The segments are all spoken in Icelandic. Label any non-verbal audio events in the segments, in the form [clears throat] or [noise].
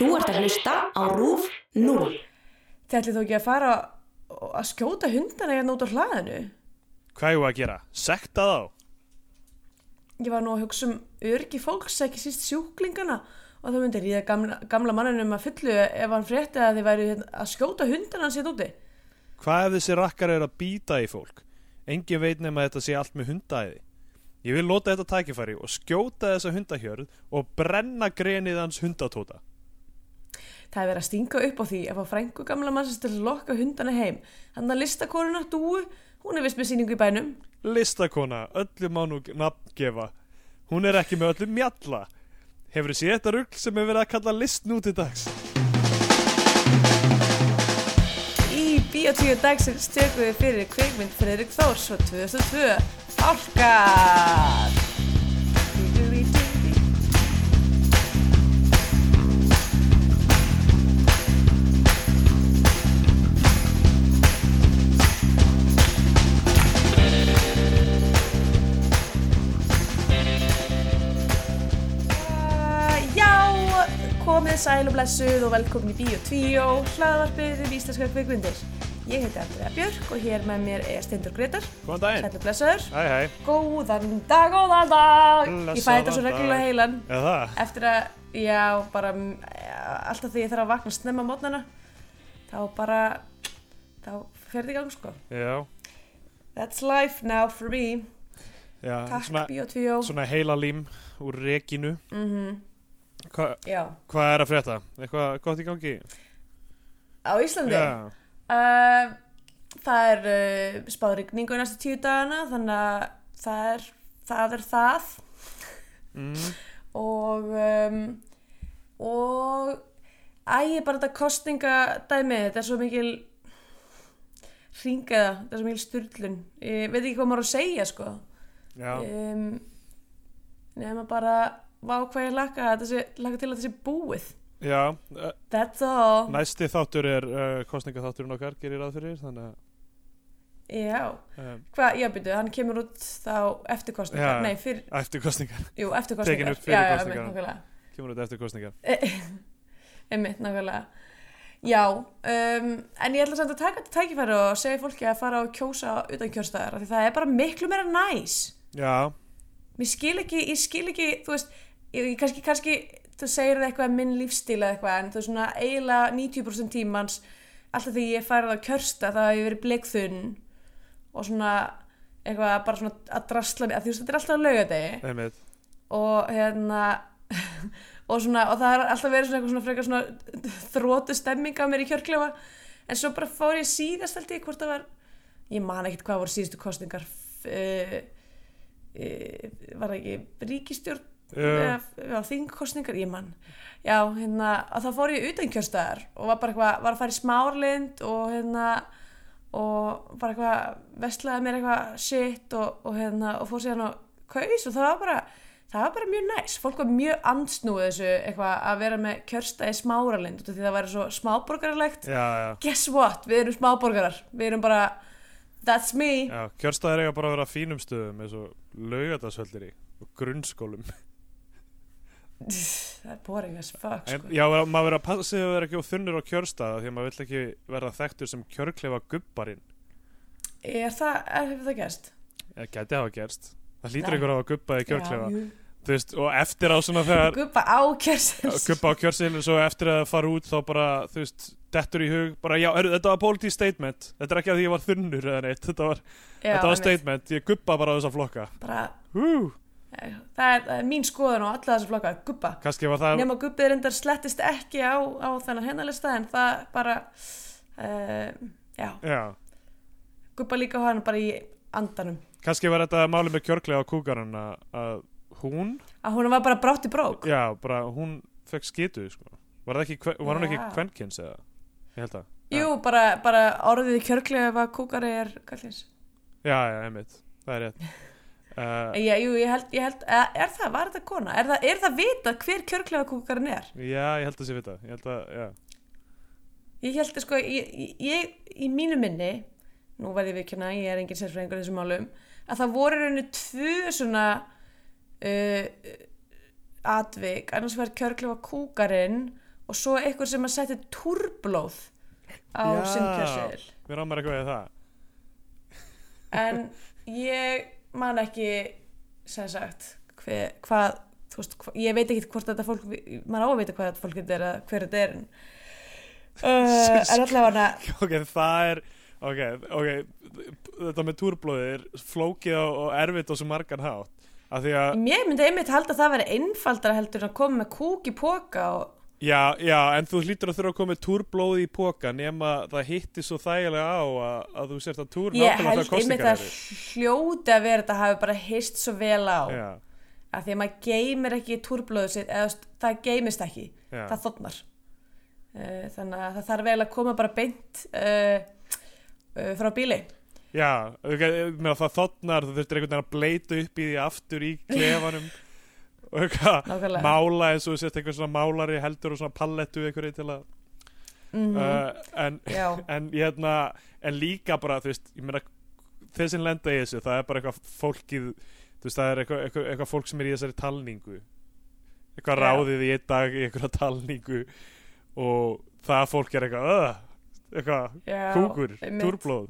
Þú ert að hlusta á RÚF 0. Þið ætlið þó ekki að fara að skjóta hundana hérna út á hlaðinu. Hvað er þú að gera? Sekta þá? Ég var nú að hugsa um örgi fólks, ekki síst sjúklingana og það myndi ríða gamla, gamla mannunum að fullu ef hann frétti að þið væri hérna að skjóta hundana hans hérna úti. Hvað ef þessi rakkar er að býta í fólk? Engin veit nema að þetta sé allt með hundaæði. Ég vil lota þetta tækifæri og skjóta þessa hundahjörð og brenna grenið hans hundatóta. Það er verið að stinga upp á því að fá frængu gamla mannsins til að lokka hundana heim. Þannig að listakonuna, Dúu, hún er vist með síningu í bænum. Listakona, öllu má nú nafngefa. Hún er ekki með öllu mjalla. Hefur séð þetta rugl sem er verið að kalla list nú til dags? Í Bíotíu dagsins tökum við fyrir kveikmynd Fredrik Þórs og 2002 Fálkar komið sæl og blessuð og velkomin í Bíotíu hlaðvarpið um íslenskar kveikmyndir Ég heiti Andrea Björk og hér með mér er Steindur Gretar Góðan daginn. Sættu blessaður Hæ, hæ. Góðan dag, góðan dag Ég fæ þetta svo Blessaðan reglulega dag. heilan Eða það? Eftir að, já, bara mm, Alltaf því ég þarf að vakna snemma mótnana Þá bara Þá fer þetta í gang sko Já. That's life now for me Já, Takk svona, Bíotvíó svona heila lím úr rekinu. mm Hva, hvað er að frétta? Eitthvað gott í gangi? á Íslandi uh, Það er uh, spáð rigningu í næstu tíu dagana Þannig að það er það, er það. Mm. og um, og æ, bara þetta kostningadæmi þetta er svo mikil hringaða, þetta er svo mikil styrlun ég veit ekki hvað maður á að segja sko um, nema bara vá hvað ég laka, sé, laka til að sé búið Já. Uh, that's all næsti þáttur er uh, kostningaþátturinn okkar, gerir ráð fyrir, þannig að... já, Um, hvað, já byrju, hann kemur út þá eftir kostningar, Já. nei, fyrir eftir kostningar. jú, eftir kostningar já, já, kosningar. einmitt, nákvæmlega Kemur út eftir kostningar. [laughs] einmitt, nákvæmlega já, um, en ég ætla samt að taka þetta tækifæri og segja fólki að fara og kjósa utan kjörstæðar, af því það er bara miklu meira næs Já. mér skil ekki, ég skil ekki þú veist, ég, kannski, kannski þú segir það eitthvað minn lífstíl eða eitthvað en þú veist svona eiginlega 90% tímans alltaf því ég færið á kjörsta það hef ég verið bleikþunn og svona eitthvað bara svona að drasla mig, að þú veist þetta er alltaf Einmitt. og hérna [laughs] og svona, og það er alltaf verið svona eitthvað svona frekar svona þrótu stemming á mér í kjörklefa en svo bara fór ég síðast held ég hvort það var ég man ekkert hvað voru síðustu kostningar uh, uh, var það ekki ríkistjórn þingkostningar, ég man. Já, hérna, að þá fór ég utan kjörstæðar og var bara eitthvað, var að fara í smárlind og hérna og bara eitthvað, vestlaði mér eitthvað shit og, og hérna og fór síðan á kaus og það var bara það var bara mjög næs, fólk var mjög andsnúið þessu eitthvað að vera með kjörstæði smáralind því það væri svo smáborgarlegt já, já. guess what, við erum smáborgarar. Við erum bara, that's me. Já, kjörstaðar eiga bara að vera fínum stöðum eins og laugadagshöllir í og grunnskólum. Það er boring as fuck En, sko. já, maður verður að passa sig að vera ekki þunnur á kjörstaða því að maður vill ekki verða þekktur sem kjörklefa gubbarinn. er það, er það gerst? Það gæti hafa gerst. Það hlýtur einhver á að gubba í kjörklefa. Já, veist, og eftir á svona þegar Guppa á kjörsins gubba á kjörseilin svo eftir að fara út þá bara, þú veist, dettur í hug bara, já, er, þetta var politíð statement þetta er ekki að því ég var þunnur eða neitt þetta var, Já, þetta var statement, ég gubba bara á þessa flokka bara, Hú, það, er, það er mín skoðun á alla þessu flokka. Guppa það Nefn að guppið reyndar slettist ekki á, á þennan hennalista en það bara uh, já, já, Guppa líka hann bara í andanum. Kannski var þetta máli með kjörklega á kúkarinn að, hún, að hún var bara brátt í brók. Já, bara hún fekk skitu, sko. Var, ekki, var hún ekki Já. kvenkins eða, ég held að Jú, bara, bara orðið í kjörklega var kúkari er kallins. Já, já, einmitt, það er rétt uh, Já, jú, ég held, ég held er, er það, var þetta kona? Er það, er það vitað hver kjörklega kúkarinn er? já, ég held að sé vita ég held að, já, Ég held að sko, ég, ég, í mínu minni, nú var ég vikina, ég er engin sérfræðingur þessum málum, að það voru rauninu tvö svona uh, atvik, annars var kjörklefa kúkarinn og svo einhver sem að setja túrblóð á Já. sinn kjörseðil Mér rámar eitthvað í það en ég man ekki sem sagt hver, hvað þú veist, hva, ég veit ekki hvort þetta fólk maður á að vita hvað þetta fólk er eða hver þetta er en, [laughs] uh, en allavega Ok, það er Ok, ok Þetta með túrblóðið er flókið og, erfitt og svo margan hátt. Af því að, mér myndi einmitt halda að það veri einfaldara heldur að koma með kúk í póka og já, já, en þú hlýtur að þurfa að koma með túrblóðið í póka nema það hitti svo þægilega á að, að þú sért að túr ég nákvæmlega held þegar einmitt kostingar að hljóti að vera þetta hafi bara hist svo vel á. Já, að því að maður geymir ekki túrblóðu sitt eða það geymist ekki. Já, það þotnar uh, þannig að það þarf vel að koma bara beint uh, uh, frá bíli. Já það þotnar, þú þurftir einhvern veginn að bleita upp í því aftur í klefanum [laughs] og eitthvað mála eins og þú sért eitthvað svona málari heldur og svona pallettu einhverju til að mm uh, en, [laughs] en hérna en líka bara, veist, ég meina þeir sem lenda í þessu, það er bara eitthvað fólkið, veist, það er eitthvað, eitthvað, eitthvað fólk sem er í þessari talningu. Eitthvað Já. ráðið í einn dag í eitthvað talningu og það fólk er eitthvað uh, eitthvað, já, kúkur, túrblóð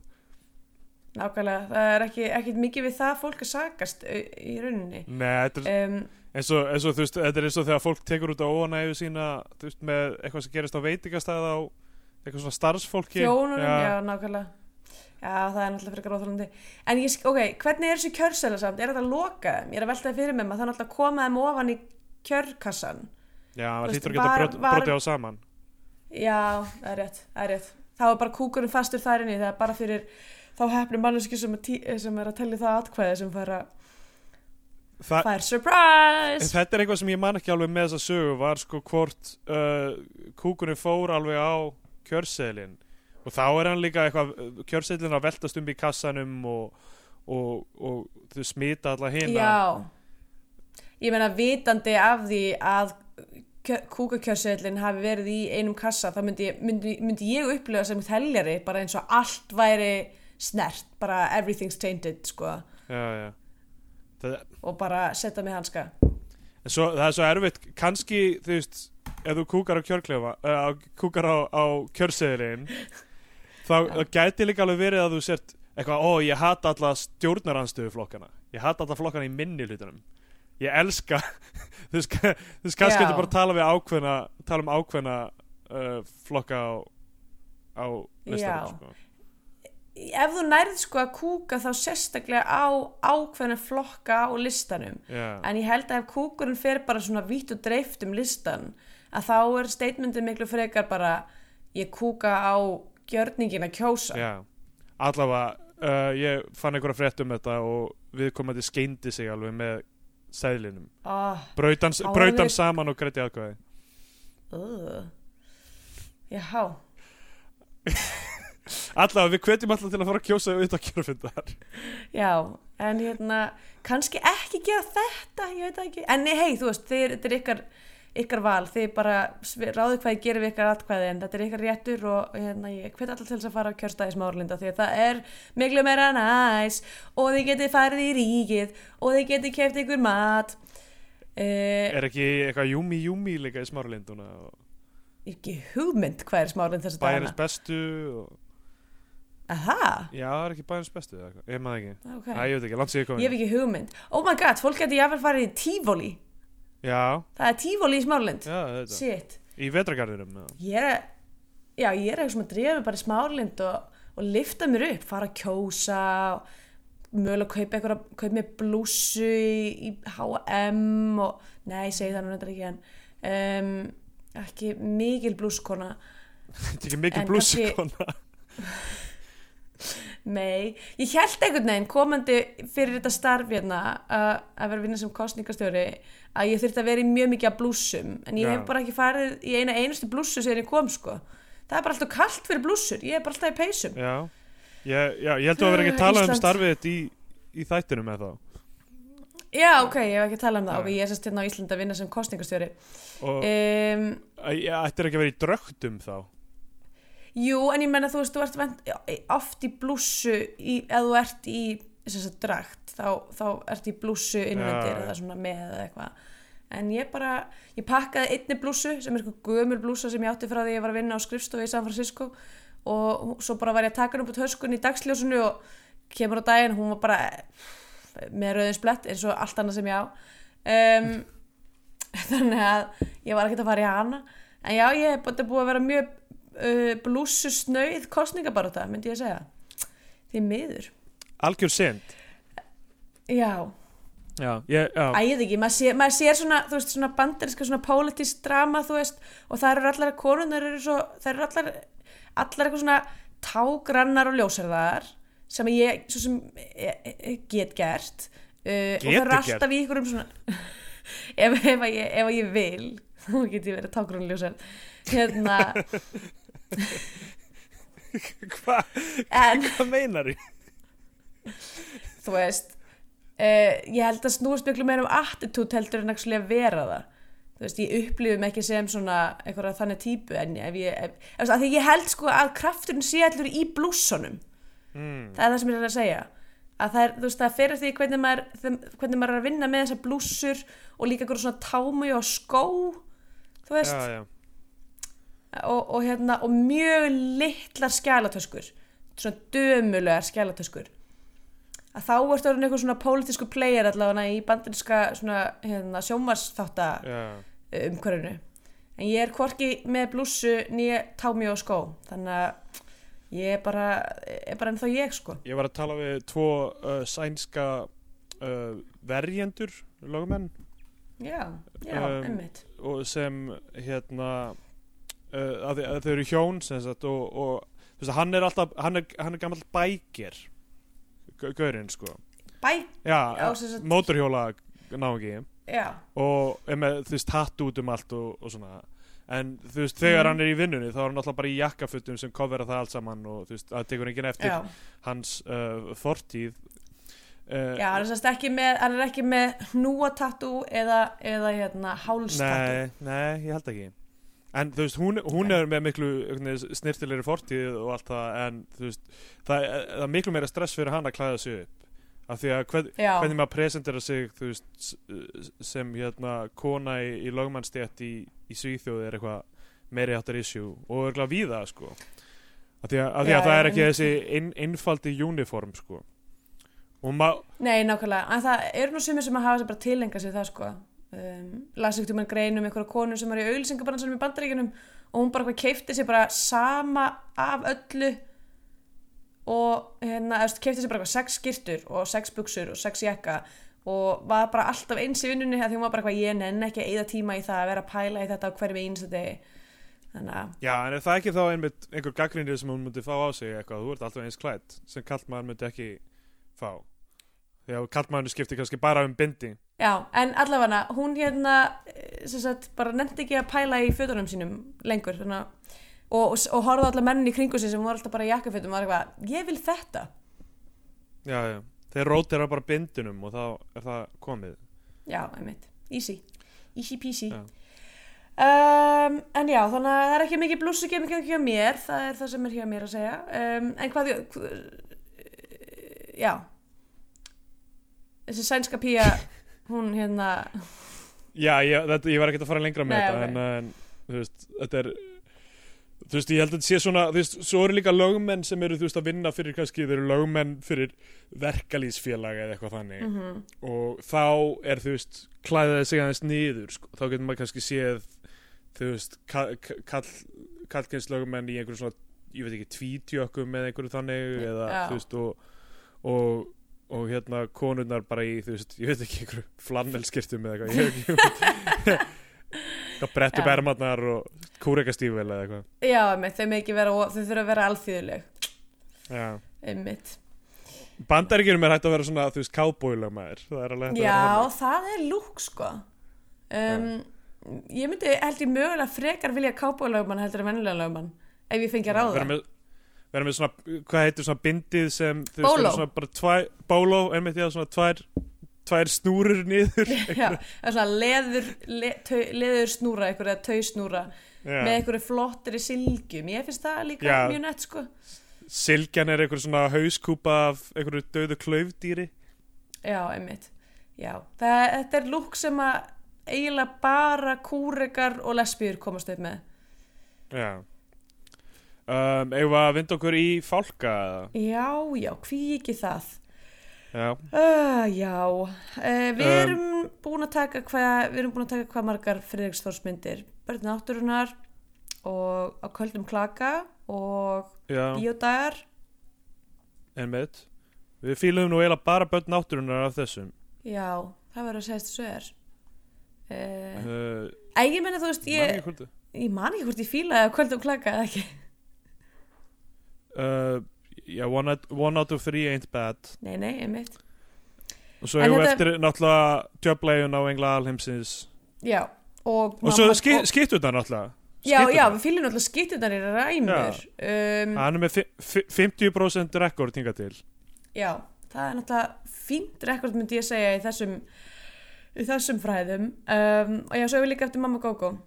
nákvæmlega, það er ekki, ekki mikið við það fólk að sakast í rauninni. Nei, þetta er um, eins og, eins og þú veist, þetta er eins og þegar fólk tekur út á óanægu sína, þú veist, með eitthvað sem gerist á veitingastæð á eitthvað svona starfsfólki. Þjónunum, já. Já. nákvæmlega. Já, það er náttúrulega frekar óþólandi en ég, ok, hvernig er þessi kjörsela samt er þetta að loka þeim, ég er að velta það fyrir mig maður það er náttúrulega að koma þeim ofan í kjörkassan Já, það hlýtur að geta brotið á saman. Já, það er rétt, það er rétt þá hefnum manneski sem, tí- sem er að tellja það atkvæði sem fær að Þa, fær surprise. Þetta er eitthvað sem ég man ekki alveg með þessa sögu var sko hvort uh, kúkurinn fór alveg á kjörseðlin og þá er hann líka eitthvað kjörseðlin að veltast um í kassanum og, og, og þau smita alla hina. Já, ég meina vitandi af því að kúkakjörsellin hafi verið í einum kassa þá myndi, myndi, myndi ég upplifa sem teljari bara eins og allt væri snert, bara everything's tainted sko, já, já. Það, og bara setja mig hanska. En svo, það er svo erfitt. Kannski þú veist ef þú kúkar á kjörklefa uh, kúkar á, á kjörseðlin [laughs] þá það gæti líka alveg verið að þú sért eitthvað, ó ég hata alla stjórnaranstöðu flokkana ég hata alla flokkana í minni hlutunum ég elska [laughs] þú veist, kannski getur bara tala við ákveðna tala um ákveðna uh, flokka á, á listanum sko. Ef þú nærð sko að kúka þá sérstaklega á ákveðna flokka á listanum. Já, en ég held að ef kúkurinn fer bara svona vítt og dreift um listan að þá er statementið miklu frekar bara ég kúka á gjörningin að kjósa. Já. allavega uh, ég fann einhverja frétt um þetta og viðkomandi skeindi sig alveg með seðlinum. Oh, brautan, við- saman og greiti aðkvæði uh. Jáhá [laughs] allavega við hvetjum alltaf til að fara að kjósa auðvitað kjörfundar Já, en hérna kannski ekki gera þetta, ég veit ekki. En nei, hei, þú veist, þið, þetta er ykkar ykkar val, þið bara svi- ráðið hvað ég gerir við ykkar atkvæði en þetta er ykkar réttur og hérna, ég hvet alltaf til þess að fara á kjörstæði smárlinda því að það er miklu meira næs. Og þið getið farið í ríkið og þið getið keft ykkur mat. Uh, er ekki eitthvað júmi júmi líka í smáralinduna og ekki hugmynd hvað er smárlind þess að dana og... Aha, já, það er ekki bæjarins bestu ég maður ekki. Ok. Æ, ég veit ekki, landsíði Ég komin hef ekki hugmynd. Oh my god, fólk geti jáfnvel farið í tífóli já, Það er tífóli í smárlind já, þetta Shit. Í vetragarðinum ég er já, ég er eitthvað sem að drefa bara í smárlind og, og lifta mér upp, fara að kjósa og mögulega kaupa eitthvað kaupa mér blússu í, í H&M og nei, ég segi það nú nefndar ekki en um, ekki mikil blúskona þetta [laughs] er ekki mikil kannski- [laughs] nei, ég held einhvern veginn komandi fyrir þetta starf hérna að að vera að vinna sem kostningastjóri að ég þurfti að vera í mjög mikið af blússum en ég Já. hef bara ekki farið í eina einustu blússu sem ég kom sko það er bara alltaf kallt fyrir blússur, ég er bara alltaf í peysum já. Ég, já, ég held að vera ekki að tala um Ísland. starfið þitt í, í þættinu með þá já, ok, ég hef ekki að tala um það Nei. ok, ég er sérst hérna á Íslandi að vinna sem kostningastjóri og um, ég ættir ekki að vera í drögtum þá jú, en ég menna þú veist, þú ert vent, oft í blússu ef þú ert í þess að drakt þá, þá ert í blússu innvendir já. eða svona með eða eitthvað. En ég bara, ég pakkaði einni blússu sem er eitthvað gömul blússa sem ég átti frá því ég var að vinna á skrifstofu í San Francisco og svo bara var ég að taka hann upp á töskun í dagsljósunu og kemur á daginn hún var bara með rauðin splett eins og allt annað sem ég á. Um, [laughs] þannig að ég var ekkert að fara í hana. En já, ég hef búið að vera mjög uh, blússusnauð kostningabarata, myndi ég að segja. Því miður. Algjör synd. Já, já, ég, já, æðið ekki, maður sér, maður sér svona, veist, svona bandarinska svona politist drama, veist og það eru allar konun, það eru svo það eru allar, allar eitthvað svona tágrannar og ljósarðar sem ég, svo sem e, e, get gert uh, og það eru alltaf í ykkur um svona [laughs] ef, ef, ég, ef ég vil [laughs] þá get ég verið tágrann ljósarð hérna, [laughs] hvað en hva meinar ég? þú veist uh, ég held að snúast miklu meira um attitút heldur en að vera það. Þú veist, ég upplifum ekki sem svona einhverja þannig típu en ef ég ef, ef, því ég held sko að krafturinn sé allur í blússunum. Mm. það er það sem ég er að segja. Að það er, þú veist, það fyrir því hvernig maður hvernig maður er að vinna með þessar blússur og líka einhverjum svona támi og skó þú veist, já, já, og, og hérna og mjög litlar skjálatöskur svona dömulegar skjálatöskur að þá ertu orðin eitthvað svona pólitísku player allavega í bandarinska svona hérna, sjómarsþátta já. umhverfinu. En ég er hvorki með blússu nýja támi og skó þannig að ég er bara, er bara ennþá ég sko. Ég var að tala við tvo uh, sænska uh, verjendur lögumenn já, já, Um, einmitt. og sem hérna uh, að, þau- að þau eru hjón sagt, og, og veist, hann er alltaf hann er, hann er gammal bækir gaurinn sko. Bæ, já, mótorhjóla náungi. Já, og með þú veist hatt út um allt og, og svona. En þú veist þegar Mhm. hann er í vinnunni þá er hann alltaf bara í jakkafutum sem covera það allt saman og þú veist það tekur enginn eftir já. hans uh, fortíð. Uh, já, hann er ekki með hann er ekki með hnúatattú eða, eða hérna hálstatú Nei, nei, ég held ekki En þú veist, hún, hún er með miklu snirtilegri fortíð og allt það en þú veist, það, er- það er miklu meira stress fyrir hann að klæða sig upp. Af því að hvern, hvernig maður presentera sig þú veist, sem hérna kona í, í lögmannstétt í, í Svíþjóði er eitthvað meiri áttar issue og glæð víða sko. Af því að, af því Já, að það er ekki þessi ein, einfaldi uniform sko. Nei, nákvæmlega. En það eru nú sumir sem að hafa sér bara tilenga sér það sko um, las ekkert um hann grein um einhverja konu sem var í auðlýsingabaransanum í bandaríkjunum og hún bara keifti sér bara sama af öllu og hérna, keifti sér bara sex skirtur og sex buksur og sex jakka og var bara alltaf eins í vinnunni því hún var bara eitthvað ég nenn ekki að eyða tíma í það að vera að pæla í þetta á hverjum einstu að Já, en er það ekki þá einmitt einhver gaggrindið sem hún myndi fá á sig eitthvað, þú ert alltaf eins klætt sem kallmaður myndi ekki fá því að kallmaðurinn skiptir kannski bara um bindi. Já, en allavega hún hérna eh, sem sagt, bara nefndi ekki að pæla í fötunum sínum lengur þannig, að- og, og, og horfði allar menn í kringu sig sem voru alltaf bara í jakkafötum og var eitthvað, ég vil þetta. Já, já, þeir rótira bara bindunum og þá er það komið. Já, einmitt, easy. Easy peasy. Já. um, En já, þannig að það er ekki mikið blússu ekki mikið hjá mér, það er það sem er hjá mér að segja. Um, En hvað, hva, já Þessi sænska pía hún hérna Já, ég, þetta, ég var ekki að fara lengra með Nei, þetta ok. en, en þú veist, þetta er þú veist, ég held að þetta sé svona þú veist, svo eru líka lögmenn sem eru, þú veist, að vinna fyrir kannski, þeir eru lögmenn fyrir verkalýsfélag eða eitthvað þannig mm og þá er, þú veist, klæðið sig aðeins niður, sko, þá getur maður kannski séð þú veist, ka- ka- kall í einhverjum svona ég veit ekki, tvítjökkum eða einhverju þannig eða, Já. þú veist, og, og og hérna konurnar bara í, þú veist, ég veit ekki einhverju flannelskirtum eða eitthvað, ég veit ekki [laughs] brettu bermarnar og kúrekastífvel eða eitthvað. Já, einmitt, þau vera, þau þurfa að vera alþýðuleg. Já. Einmitt. Bandaríkjunum er hægt að vera svona, þú veist, cowboylögmaður. Það er alveg hægt að vera Já, það er lúk sko. Um, Ég myndi held ég mögulega frekar vilja kápólögmann heldur en vennilega lögmann ef ég fengi að ráða með, vera með svona, hvað heitir svona bindið sem, þú Bóló. vera svona bara tvær, bóló, einmitt, já, svona tvær tvær snúrur niður. [laughs] Já, er svona leður le, tau, leður snúra, einhverja tau snúra Já. með einhverju flottri silgjum ég finnst það líka Já. mjög nett sko. Silkjan er einhver svona hauskúpa af einhverju döðu klaufdýri. Já, einmitt. Já, það, þetta er lúk sem að eiginlega bara kúrekar og lesbíur komast upp með. Já um, við að vinda okkur í fálka eða? já, já, hví ekki það? Já, uh, já. Uh, við Um, erum búin að taka hvað við erum búin að taka hvað margar Friðriksþórsmyndir. Börn náttúrunar og á köldum klaka og bíódagar. Einmitt. Við fílum nú eiginlega bara börn náttúrunar af þessum. Já, það verður að segja þessu er. Uh, ég meina þú veist, ég, ég man ekki hvort ég fílaði að kvöldum klaka eða ekki uh, Já, one out, one out of three ain't bad. Nei, nei, einmitt. Og svo við þetta- eftir náttúrulega tjöplegin á engla alheimsins. Já, og Og svo mamma- ski, og- skiptu þetta náttúrulega. Já, já, við fílum náttúrulega skittunar í ræmur. Um, Hann er með fi- fi- 50% rekord hinga til. Já, það er náttúrulega fínt rekord myndi ég segja í þessum í þessum fræðum. Um, og já, svo hefur líka eftir Mamma Gógó.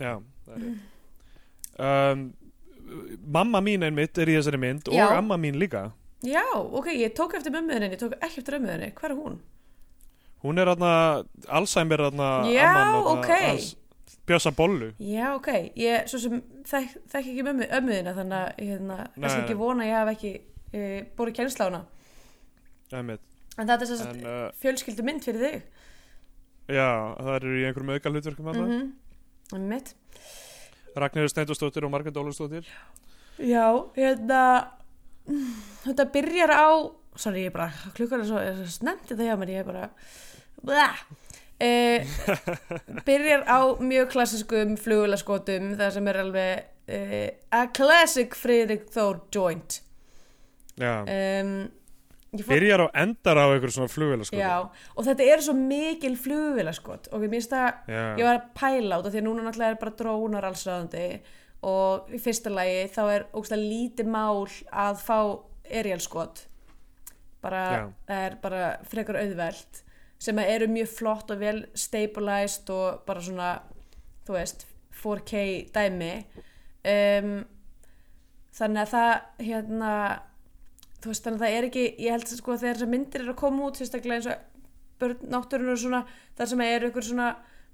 Já, það er rétt. Um, Mamma mín einmitt er í þessari mynd Já. og amma mín líka Já, ok, ég tók eftir mömmuðinni, ég tók ekki eftir ömmuðinni, hvað er hún? Hún er aðna, Alzheimer aðna Já, amman þarna ok. hans Bjössa bollu Já, ok, ég svo sem þekk, þekk ekki mömmu, ömmuðina þannig að ég hérna, Nei, kannski nei. ekki vona ég hef ekki e, búið kjensla á hana einmitt. en þetta er svo að uh, fjölskyldu mynd fyrir þig já, það eru í einhverjum auka hlutverkum mm mm mitt Ragnhildur Steindórsdóttir og Margrét Ólustóttir Já, hérna þetta byrjar á sorry, ég bara, klukkan er svo, svo snemt þetta hjá mér, ég er bara. Eh, [laughs] byrjar á mjög klassiskum flugulaskotum það sem er alveg eh, a classic Friðrik Þór joint. Já, um, byrjar og endar á einhverjum svona flugvél sko. já, og þetta eru svo mikil flugulaskot og mér finnst það já. ég var að pæla út af því að núna náttúrulega er bara drónar allsraðandi og í fyrsta lagi þá er ógstlega lítið mál að fá erialskot bara, Já. það er bara frekar auðvelt sem að eru mjög flott og vel stabilized og bara svona þú veist, 4K dæmi um, þannig að það hérna þú veist þannig að það er ekki, ég held sko þegar þessar myndir eru að koma út sérstaklega eins og börn náttúrun og svona þar sem eru ykkur svona,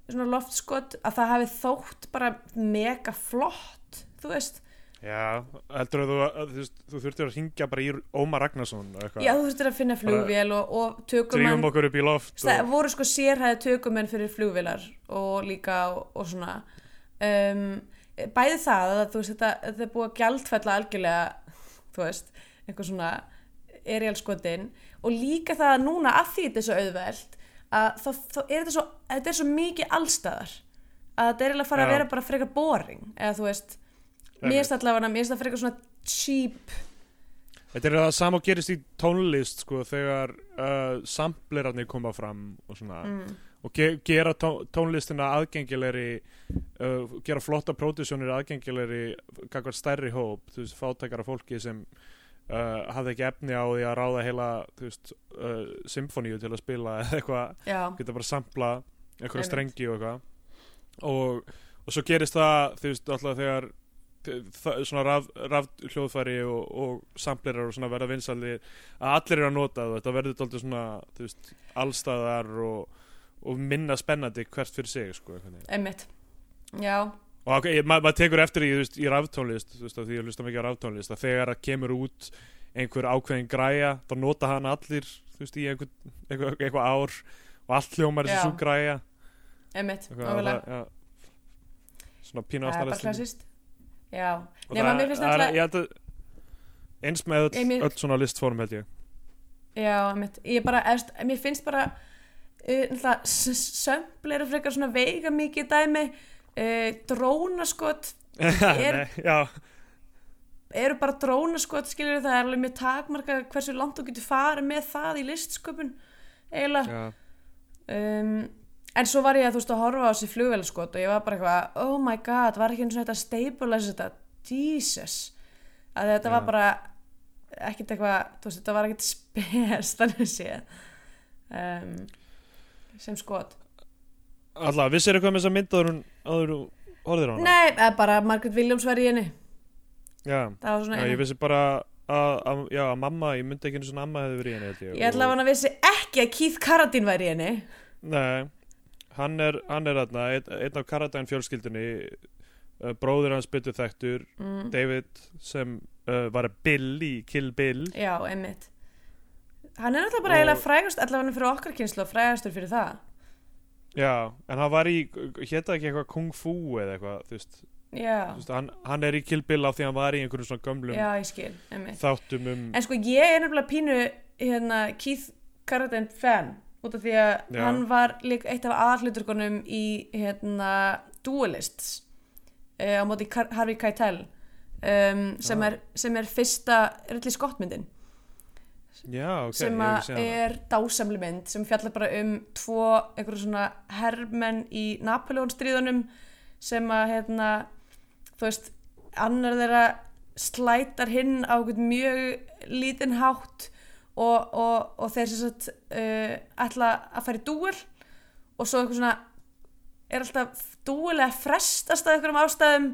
svona loftskot að það hafi þótt bara mega flott þú veist, já, heldur að þú, að, þú, þú þurftir að ringja bara í Ómar Ragnarsson já þú þurftir að finna flugvél og, og tökumenn. Drífum okkur upp í loft það og, voru sko sérhæði tökumenn fyrir flugvélar og líka og, og svona. Um, bæði það að þú veist þetta, þetta er búið að gjaldfella algjörlega þú veist, einhver svona erialskotin og líka það að núna að því þetta er svo auðvelt að þá, þá er þetta svo, þetta er svo mikið allstaðar að þetta er eiginlega að fara að vera bara frekar boring eða þú veist, mér finnst allavega mér finnst það frekar svona cheap. Þetta er það sama og gerist í tónlist sko, þegar uh, samplerarnir koma fram og, svona, mm. og ge gera tó tónlistina aðgengilegri uh, gera flotta pródusjónir aðgengilegri kakvar stærri hóp, þú veist, fátækara fólki sem uh, hafði ekki efni á því að ráða heila veist, uh, symfoníu til að spila eða eitthvað, geta bara sampla einhverja Einmitt. strengi og eitthvað. Og, og svo gerist það þú veist, alltaf þegar það, svona raf, raf hljóðfæri og, og samplerar og svona verða vinsaldi að allir eru að nota það. Þetta verður alltaf svona þú veist, allstæðar og, og minna spennandi hvert fyrir sig sko, einmitt. Já, og okay, maður ma tekur eftir í, veist, í raftónlist þú veist, því ég hlusta mikið á raftónlist að þegar það kemur út einhver ákveðin græja þá nota hann allir veist, í einhver, einhver, einhver ár og allt hljómar þessu græja. Eitthvað, nákvæmlega. svona pínu er bara klassist já, nema mér finnst alltaf eins með öll, mér- öll svona listform held ég. Já, einmitt, ég bara, eðst, mér finnst bara uh, sömbl eru frekar svona veiga mikið dæmi uh, drónaskot [laughs] Er- eru bara drónaskot skilur það er alveg mjög takmarka hversu langt þú getur farið með það í listsköpun eiginlega. Um, en svo var ég að þú veist að horfa á þessi flugvélaskot og ég var bara eitthvað oh my god, var ekki eins og þetta stabilize þetta, Jesus. Að þetta var Já. bara ekkert eitthvað, þú veist, þetta var ekkert spes [laughs] þannig séð um, sem skot. Alltaf, vissir eitthvað með þess að mynda áður en- áður þú horfðir á hana? nei, eða bara Margaret Williams var í henni. Já, var já, ég vissi bara að, að, já, að mamma, ég myndi ekki einu svona amma hefði verið í henni held ég. Ég ætla að og, hann að vissi ekki að Keith Carradine væri í henni. Nei, hann er, hann er þarna einn, einn af Karadæn fjölskyldunni uh, bróður hans byttu þekktur mm. David sem uh, var Bill í Kill Bill. Já, einmitt. Hann er náttúrulega bara Og- eiginlega frægast allavega fyrir okkar kynslu og frægastur fyrir það já, en hann var í hétta ekki eitthvað Kung Fu eða eitthvað þú veist, já, þú veist hann, hann er í Kill Bill á því hann var í einhverjum svona gömlum já, ég skil, einmitt þáttum um En sko ég er nefnilega pínu hérna, Keith Carradine fan út af því að Já. hann var líka eitt af aðhluturkonum í hérna, Duelists uh, á móti Harvey Keitel um, sem, Ah. er, sem er fyrsta Ridley Scott myndin já, ok, sem er dásamli mynd sem fjallar bara um tvo einhverju svona herrmenn í Napoleon stríðunum sem að hérna, þú veist annar þeirra slætar hinn á mjög lítinn hátt og, og, og þeir sem sagt uh, ætla að fara í dúel og svo eitthvað svona er alltaf dúel að frestast að einhverjum ástæðum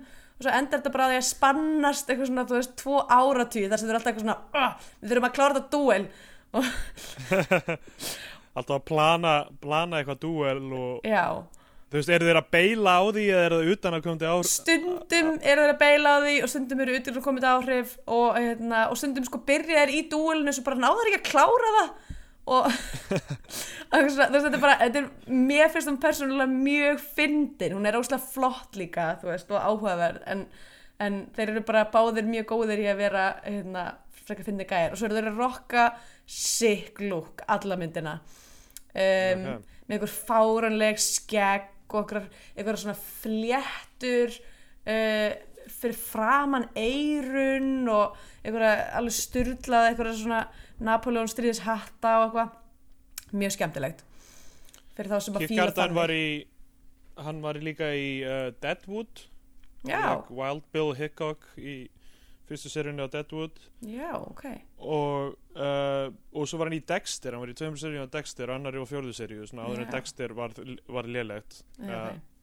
og svo endar þetta bara á því að spannast eitthvað svona, þú veist, tvo áratugir þar sem þeir eru alltaf eitthvað svona, "Ah, við þurfum að klára þetta dúel. [laughs] Alltaf að plana, plana eitthvað dúel og já, þú veist, eru þeir að beila á því eða eru það utan að komandi ár stundum eru þeir að beila á því og stundum eru utan að komið áhrif og, hérna, og stundum sko byrja þeir í dúelinu svo bara náður ekki að klára það og [laughs] þetta er bara þetta er, mér finnst hún persónulega mjög fyndin, hún er óslega flott líka þú veist, og áhugaverð en, en þeir eru bara báðir mjög góðir í að vera hérna, frekar fyndi gæjar. Og svo eru þeir að rokka sick look alla myndina. Um, Ok. með einhver fáranleg skegg og einhver, svona fléttur uh, fyrir framan eirun og einhverja alveg styrlað einhverja svona Napoleon stríðis hatta og eitthvað. Mjög skemmtilegt. Fyrir þá sem að var í hann var líka í uh, Deadwood. Like Wild Bill Hickok í fyrstu seríunni á Deadwood. Já, ok. Og, uh, og svo var hann í Dexter. Hann var í tveimur seríunni á Dexter, annari og fjórðu seríu. Svona áður en. Dexter var, var lélegt. Uh, ok.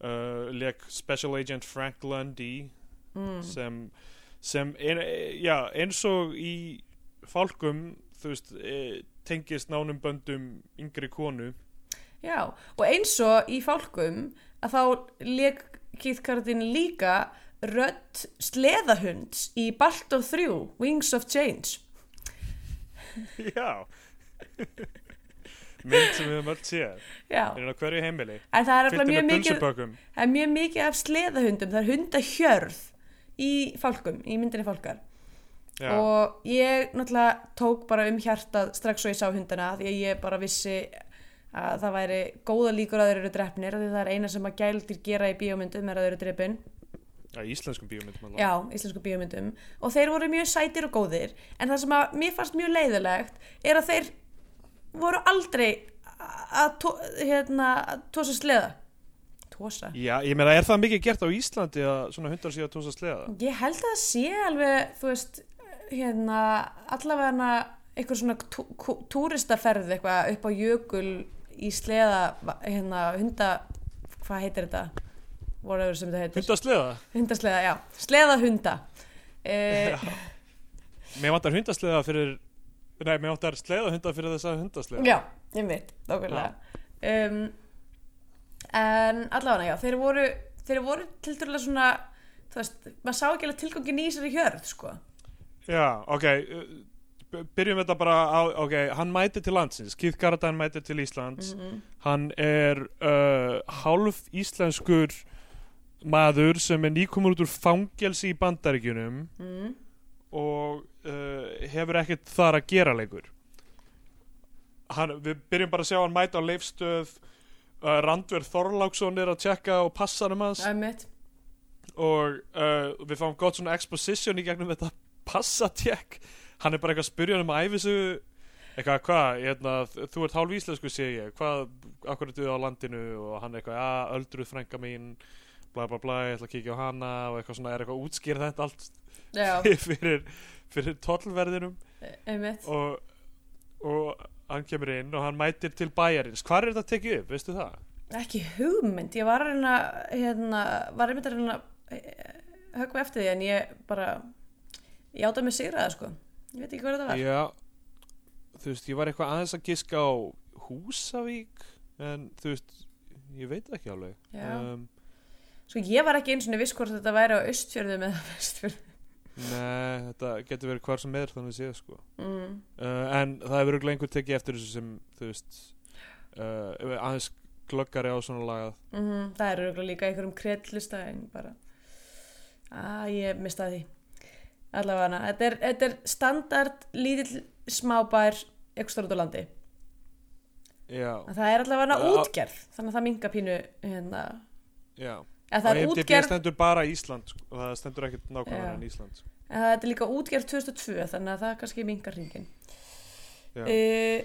Uh, leik Special Agent Frank Lundy Mm. sem, sem ein, já, eins og í fálkum veist, e, tengist nánum böndum yngri konu. Já, og eins og í fálkum að þá leik Keith Carradine líka rödd sleðahunds í Balto 3 Wings of Change. Já [laughs] mynd sem við höfum öll séð. Já, er hverju heimili? En það er mjög mikið það mjög mikið af sleðahundum. Það er hundahjörð í fálkum, í myndinni fálkar. Já, og ég náttúrulega tók bara um hjartað strax og ég sá hundana því að ég bara vissi að það væri góða líkur að þeir eru drefnir því það er eina sem að gældir gera í bíómyndum er að þeir eru drefin já, íslenskum bíómyndum já, íslensku bíómyndum. Og þeir voru mjög sætir og góðir. En það sem að mér fannst mjög leiðilegt er að þeir voru aldrei að tó, hérna, tósa sleða tósa já, ég meina, er það mikið gert á Íslandi að svona hundar séu að tósa sleða Ég held að sé alveg, þú veist, hérna, allavega eitthvað svona tú, túristaferð eitthvað upp á jökul í sleða, hérna, hunda, hvað heitir þetta? Whatever sem þetta heitir. hundasleða, Hundasleða, já. Sleða hunda. [laughs] E, mér vantar hundasleða fyrir nei, mér vantar sleða hunda fyrir þessa hundasleða já, ég veit, nákvæmlega. Um, en allavega, já, þeir voru, þeir voru til dærulega svona, þú veist, maður sá ekki alveg tilgangin í þessari hjörð, sko. Já, ok uh, Byrjum þetta bara á, ok, hann mætir til landsins Keith Carradine mætir til Íslands Mm Hann er uh, hálf íslenskur maður sem er nýkomur út úr fangelsi í bandaríkjunum mm. Og uh, hefur ekkert þar að gera leikur hann, Við byrjum bara að sjá hann mæta á leifstöð uh, Randver Þorláksson er að tjekka og passa um hans og uh, við fáum gott svona exposition í gegnum þetta passatjekk. Hann er bara eitthvað að spyrja hann um æfisugu eitthvað, hvað, hérna, þú ert hálf íslensku sé ég, hvað, akkur er þú á landinu? Og hann eitthvað, já, öldruð frænka mín bla bla bla, ég ætla að kíkja á hana og eitthvað svona, er eitthvað að útskýra þetta allt [laughs] fyrir, fyrir tollverðinum einmitt. og, og hann kemur inn og hann mætir til bæjarins, hvað er þetta að tekið upp, veistu það? Ekki hugmynd, ég var reyna hérna, var einmitt að reyna eh, höggva eftir því en ég bara ég átta mig sigraða sko ég veit ekki hvað þetta var Já, þú veist, ég var eitthvað aðeins að giska á Húsavík en þú veist ég veit ekki alveg Já. um, Sko ég var ekki eins og viss hvort þetta væri á austfjörðum eða vestfjörðum. Nei, þetta getur verið hvar sem er þannig séð sko. Mm. uh, en það hefur örugglega einhver tekið eftir þessu sem þú veist uh, aðeins glöggari á svona lagað. Mm Það eru örugglega líka einhverjum kreddlista en bara. Að ég mista því. Allavega þetta er, þetta er standard lítill smábær stór út á landi. Já, En það er allavega á- útgerð þannig að það minga pínu hérna, já Og það er útgerð stendur bara Ísland sko, það stendur ekkert nákvæmlega en Ísland sko. en það er líka útgerð 2002 þannig að það kannski mingar hringin uh,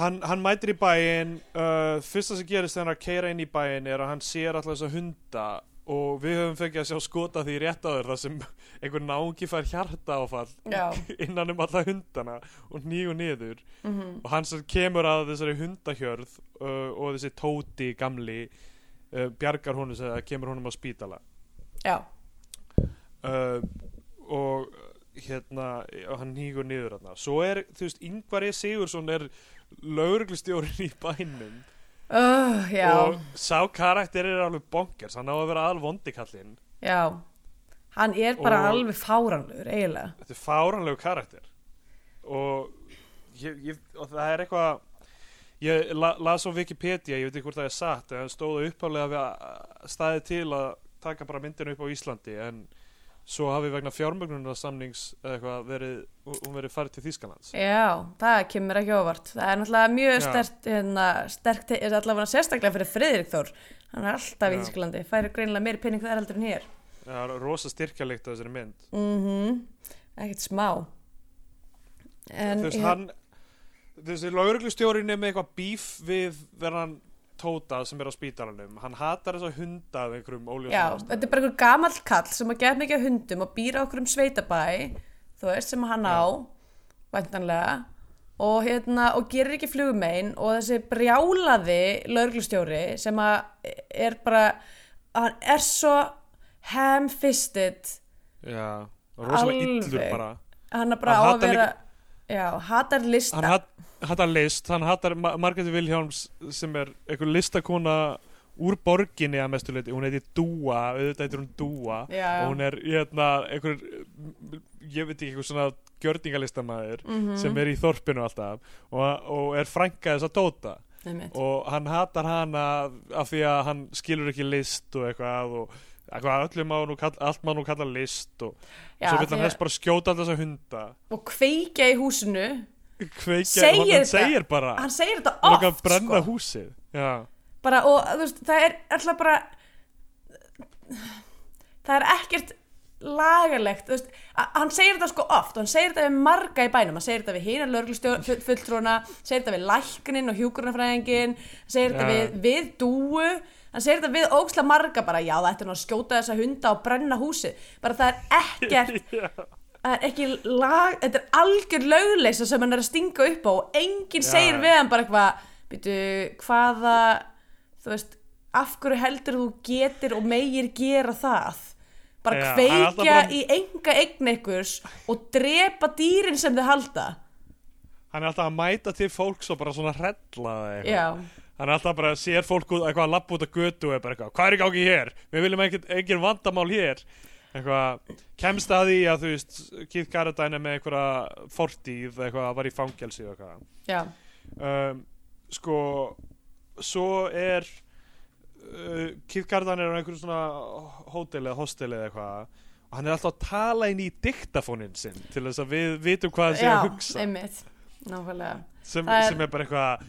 hann, hann mætir í bæinn uh, fyrsta sem gerist þegar hann er keira inn í bæinn er að hann sér alltaf þessa hunda og við höfum fengið að sjá skota því rétt áður þar sem einhver náungi fær hjarta áfall [laughs] innan um alla hundana og nýju niður. Mm og hann sem kemur að þessari hundahjörð uh, og þessi tóti gamli uh, bjargar honum sem kemur honum á spítala. Já, uh, og hérna hann hýgur niður þarna. Svo er, þú veist, Ingvar E. Sigursson er lauruglustjórin í bænum. Uh, og sá karakter er alveg bonkers. Hann á að vera alveg vondikallinn já. Hann er bara alveg fáranlegur eiginlega. Þetta er fáranlegu karakter. Og, ég, ég, og það er eitthvað ég la, las á Wikipedia, ég veit ekki hvort það er satt en það stóðu uppálega við að staði til að taka bara myndinu upp á Íslandi en svo hafi vegna fjármögnunarsamnings verið, hún verið farið til Þýskalands. Já, það kemur ekki óvart. Það er náttúrulega mjög Já. stert hérna, sterkt, er allavega sérstaklega fyrir Friðrik Þór. Hann er alltaf í Já. Þísklandi færi greinilega meiri penning þar heldur en hér. Það er rosa styrkjalikt á þessari mynd. Mm Ekkert smá. En þú veist, ég- hann þessi lauruglustjórin er með eitthvað bíf við verðan Tóta sem er á spítalanum hann hatar þess að hunda af einhverjum óljósum Já, ástæðum. þetta er bara einhver gamall kall sem að geta mikið hundum og býra okkur um sveitabæ þú veist, sem hann á væntanlega og, hérna, og gerir ekki flugumein og þessi brjálaði lauruglustjóri sem að er bara hann er svo ham-fisted Já, rosalega Alveg. bara hann er bara Hann á að vera já, hatar lista Hann hat, hatar list, hann hatar Ma Margréti Vilhjálms sem er einhver listakona úr borginni að mestu leiti, hún heiti Dúa auðvitað heitir hún Dúa Já. og hún er hérna, einhver ég veit ekki, einhver svona gjörningalistamaður Mhm. sem er í þorpinu alltaf og, og er frænka þess að Einmitt. og hann hatar hana af því að hann skilur ekki list og eitthvað og má kalla, allt má nú kalla list og Já, svo vil hann þess bara skjóta alltaf þessa hunda. Og kveikja í húsinu. Kveikja, Segir hann þetta. segir bara hann segir þetta hann oft að brenna sko. húsið. Bara, og veist, það er alltaf bara það er ekkert lagalegt þú veist, hann segir þetta sko oft. Og hann segir þetta við marga í bænum. Hann segir þetta við hina lörglustjóra segir þetta við læknin og hjúkurnafræðingin segir þetta við, við dúu hann segir þetta við óksla marga bara já það ætti nú að skjóta þessa hunda og brenna húsið. Bara það er ekkert [laughs] það er ekki lag, þetta er algjör lögleisa sem hann er að stinga upp á og enginn segir við hann bara eitthvað býtu, hvaða þú veist, af hverju heldur þú getur og meir gera það? Bara Já, hann kveikja bara- í enga eign einhvers og drepa dýrin sem þau halda. Hann er alltaf að mæta til fólks og bara svona hrella eitthvað. Já, hann er alltaf bara að sér fólk út, eitthvað að lappa út að götu bara eitthvað, hvað er í gangi hér? Við viljum engin vandamál hér. Eitthvað, kemst að því að þú veist, Keith Carradine er með einhverja fortíð, eitthvað, var í fangelsi eitthvað. Já, um, sko svo er uh, Keith Carradine er á einhverju svona hótel eða hostel eða eitthvað og hann er alltaf að tala inn í diktafónin sinn til þess að við vitum hvað það sé já, að hugsa. einmitt nákvæmlega sem, er- sem er bara eitthvað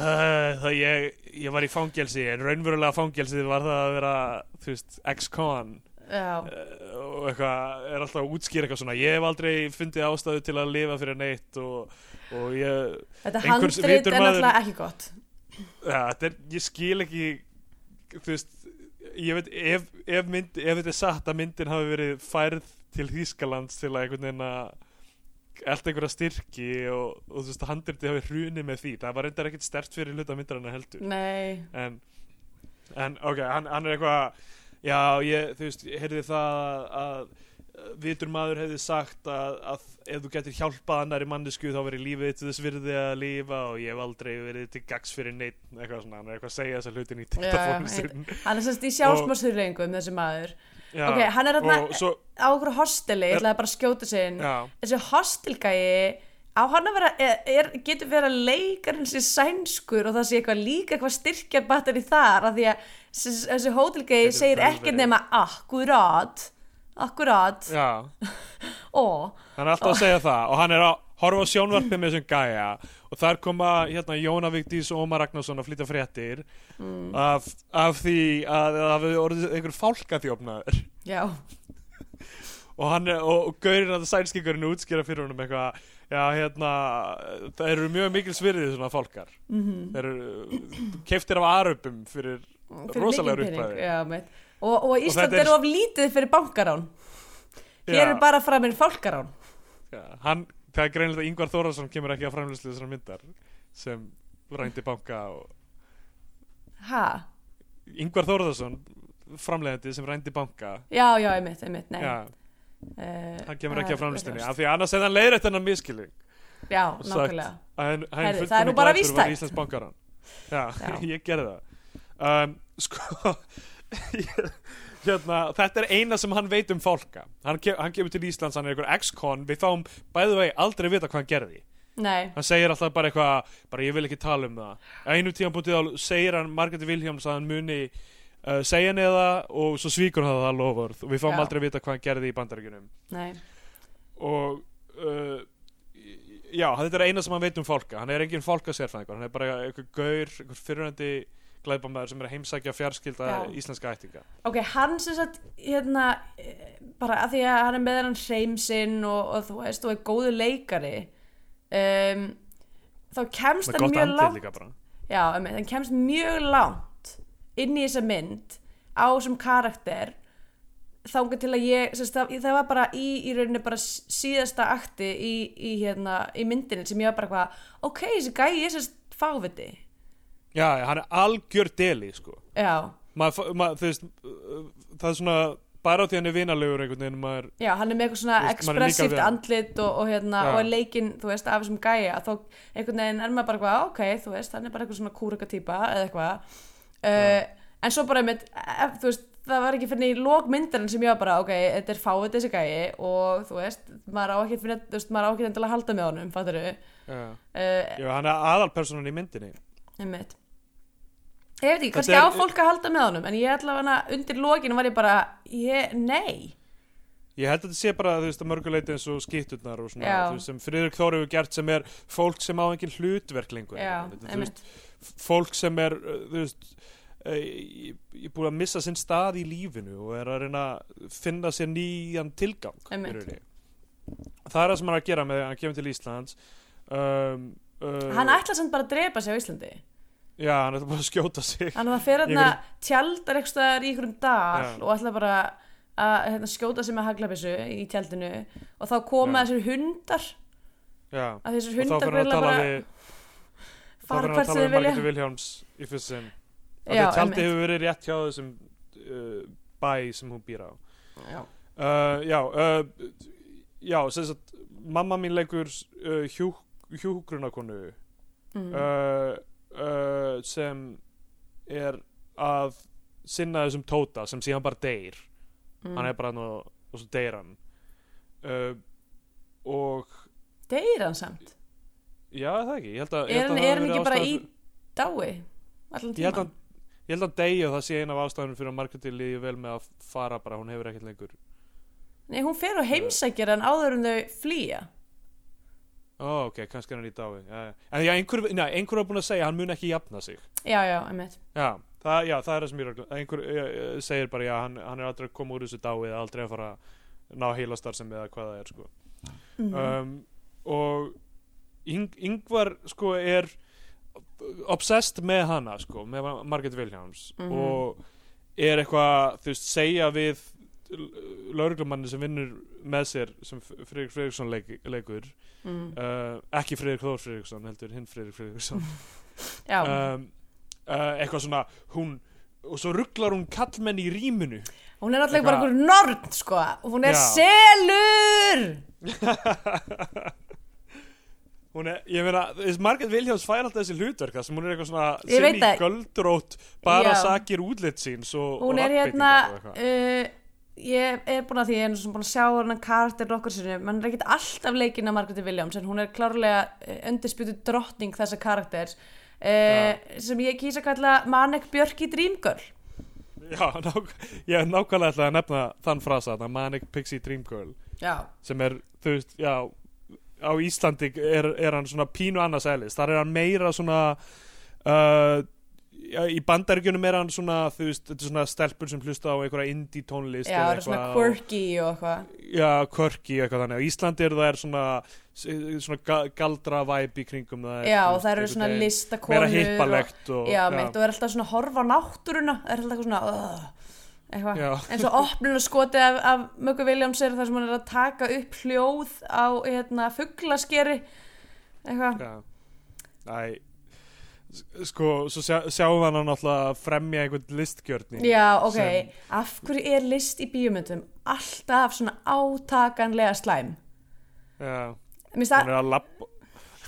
uh, það ég, ég var í fangelsi en raunverulega fangelsið var það að vera þú veist, ex-con. Uh, og eitthvað er alltaf að útskýra eitthvað svona ég hef aldrei fundið ástæðu til að lifa fyrir neitt og, og ég þetta handrit er náttúrulega ekki gott. Ja, er, ég skil ekki þú veist ég veit, ef, ef, mynd, ef þetta er satt að myndin hafi verið færð til Þýskalands til að einhvern veginn að elda einhverja styrki og, og þú veist, handriti hafi hrunið með því. Það var reyndar ekkert stert fyrir hluta myndar en heldur. Nei, en, en ok, hann, hann er eitthvað já, ég, þú veist, ég heyrði það að, að vitur maður hefði sagt að, að ef þú getur hjálpað annari mannesku þá verið lífið þitt þess virði að lifa og ég hef aldrei verið til gags fyrir neitt eitthvað svona, hann er eitthvað að segja þessa hlutin í TikTok-fónu sinn. Hann er semst í sjálfsmársurreingum þessi maður Já, ok, hann er og svo, á okkur hosteli, ég ætlaði bara að skjóta sig inn. Þessi hostelgæi á hann að vera, er, getur verið að leikarinn sé sænskur og það sé eitthvað líka eitthvað styrkjabatteri þar af því að þessi, Getur segir verið. nema akkurat já. [laughs] Og hann er alltaf að segja það og hann er að horfa á sjónvarpið með þessum gæja og þar koma hérna Jóna Vigdís og Ómar Ragnarsson að flytja fréttir mm, af, af því að það hafi orðið einhver fálkaþjófnaður. Já, [laughs] og hann og, og gaurinn að sænskingurinn útskýra fyrir honum eitthvað já hérna það eru mjög mikil svirðið svona fálkar. Mm þeir eru keiftir af aröpum fyrir upphæðir. já, meit. og, og Ísland þetta er- of lítið fyrir bankarán. Hér Já. er bara framinn fólkarán já, hann, það er greinilegt að Ingvar Þórðarsson kemur ekki að framlýslu þessar myndar sem rændi banka og ha, Ingvar Þórðarsson framleiðandi sem rændi banka. Já, já, einmitt, einmitt nei. Já, uh, hann kemur ekki að framlýslunni af því annars hefði hann leiðrætt hennar miskilning já, nákvæmlega. hann, hann fullkominn það er nú bara vístætt. [laughs] ég gerði það. Um, [laughs] sko [laughs] hérna, þetta er eina sem hann veit um fólka hann, ke hann kemur til Íslands, hann er einhver ex-con. Við fáum bæðu vegi aldrei vita hvað hann gerði. Nei, hann segir alltaf bara eitthvað bara ég vil ekki tala um það. Að einu tíma bútið á segir hann Margréti Vilhjáms að hann muni uh, segja neða og svo svíkur hann það lofurð og við fáum Já. aldrei vita hvað hann gerði í bandaríkjunum. Nei. Og uh, já, þetta er eina sem hann veit um fólka hann er engin fólkasérfæðingur hann er bara einhver gaur, einhver fyrirhandi glæpamæður sem er að heimsækja fjarskilda Já. íslenska ættinga. Ok, hann sem sagt hérna, eh, bara að því að hann er með hann hreimsinn og, og þú veist, og er góðu leikari um, þá kemst hann mjög langt. já, einmitt, hann kemst mjög langt inn í þessa mynd á þessum karakter þángar til að ég sérst, það, það var bara í, í rauninni bara síðasta akti í, í, hérna, í myndinni sem ég var bara hvað ok, þessi gæi er sérst fáviti já, hann er algjör deli sko. Já, maður, maður, veist uh, það er svona bara á því hann er vinalegur maður já, hann er með eitthvað svona veist, ekspressíft andlit og, og, hérna, og er leikinn, af þessum gæja þá einhvern veginn er maður bara hvað, ok, þú veist hann er bara eitthvað svona kúrika típa eða eitthvað. Uh, en svo bara með, þú veist, það var ekki fyrir í lók myndarinn sem ég var bara, ok, þetta er fáið þessi gæji og þú veist, maður á ekki fyrir, þú veist, maður á ekki endilega að halda með honum, fattur þú já. uh, já, hann er aðalpersonan í myndinni. Einmitt ég veit ekki, kannski er- á fólk að halda með honum en ég allavega undir lókinu var ég bara ég, nei Ég held að þetta sé bara, þú veist, að mörguleiti eins og skýtturnar og svona, Já. þú veist, sem Friðrik Þór hefur gert sem er fólk sem á engin hlutverk lengur. já, þú veist, fólk sem er, uh, þú veist, ég er búin að missa sinn stað í lífinu og er að reyna að finna sér nýjan tilgang. Það er það sem hann er að gera með að hann kemur til Íslands. Um, uh, hann ætla samt bara að drepa sig á Íslandi Já, hann ætla bara að skjóta sig. Þannig að það fer hérna tjaldar eitthvað í einhverjum dal Já. og ætla bara að hérna, skjóta sig með haglabissu í tjaldinu og þá koma Já. þessir hundar Já, að þessir og þá hundar fyrir hann að tala bara við, þá fara fyrir hann hvert að sem tala þið við vilja Margréti Vilhjáms í fyrst sinn. Já, Já, tjaldi einmitt. hefur verið rétt hjá þessum uh, bæ sem hún býr á. Já. Uh, já, uh, já, sem sagt, mamma mín leikur uh, hjú, hjúgrunarkonu mm. uh, uh, sem er að sinna þessum tóta sem síðan bara deyr. mm. Hann er bara hann og, svo deyr hann. Uh, og, Deyr hann samt já, það ekki, ég held að... ég Er held hann, að er hann ekki bara í dái Ég held að Ég held að deyja og það sé eina af ástæðunum fyrir að Margréti líði vel með að fara bara, hún hefur ekkert lengur. Nei, hún fer og heimsækir hann áður en þau flýja Ó, ok, kannski er hann í dái. En einhver, einhver var búin að segja hann mun ekki jafna sig. Já, já, einmitt Já, það, já, það er það sem ég að einhver uh, segir bara, já, hann, hann er aldrei að koma úr þessu dái eða aldrei að fara að ná heilastar sem eða hvað það er, sko. mm. Um, og Yng, Yngvar, sko, er obsessed með hana, sko, með Margaret Williams Mhm. og er eitthvað, þú veist, segja við lauruglumanni sem vinnur með sér sem Friðrik Friðriksson leik, leikur mm. uh, ekki Friðrik Þór Friðriksson heldur hinn Friðrik Friðriksson. [laughs] Já, um, uh, eitthvað svona hún og svo rugglar hún kallmenn í rýmunu hún er alltaf Eitthvað- bara einhver nörd sko. Hún er Já. selur! [laughs] Hún er, ég meina, þess Margaret Williams fær alltaf þessi hlutverk sem hún er eitthvað svona sem í göldrótt bara Já. sakir útlit síns og, hún er hérna uh, ég er búin að því ég er búin að sjá hennan karakter nokkur sinni, mann er ekkert alltaf leikinn af Margaret Williams en hún er klárlega uh, undisputu drottning þessa karakters uh, sem ég kýsa að kalla Manek Björk í Dreamgirl. Já, nák ég er nákvæmlega ætlaði að nefna þann frasa, þetta Manic Pixie Dream Girl já, sem er, þú veist, já á Íslandi er, er hann svona pínu annars eðlis, þar er hann meira svona uh, í bandaríkjunum er hann svona, þú veist þetta er svona stelpur sem hlusta á einhverja indie tónlist já, það er svona quirky og eitthvað. Já, quirky og eitthvað þannig, á Íslandi er það er svona svona ga- galdra væp í kringum það er, já, og það eru svona listakonur meira hippalegt og, og, já, mitt, og er alltaf svona horfa náttúruna það er alltaf svona uh, eitthvað. Eins og opnun og skoti af, af Möggu Williams er þar sem hann er að taka upp hljóð á hérna, fugglaskeri eitthvað. Æ sko, svo sjá, sjáum við hann náttúrulega að fremja einhvern listgjörning Já, ok, Sem- af hverju er list í bíómyndum alltaf svona átakanlega slæm? Já, hún er að labba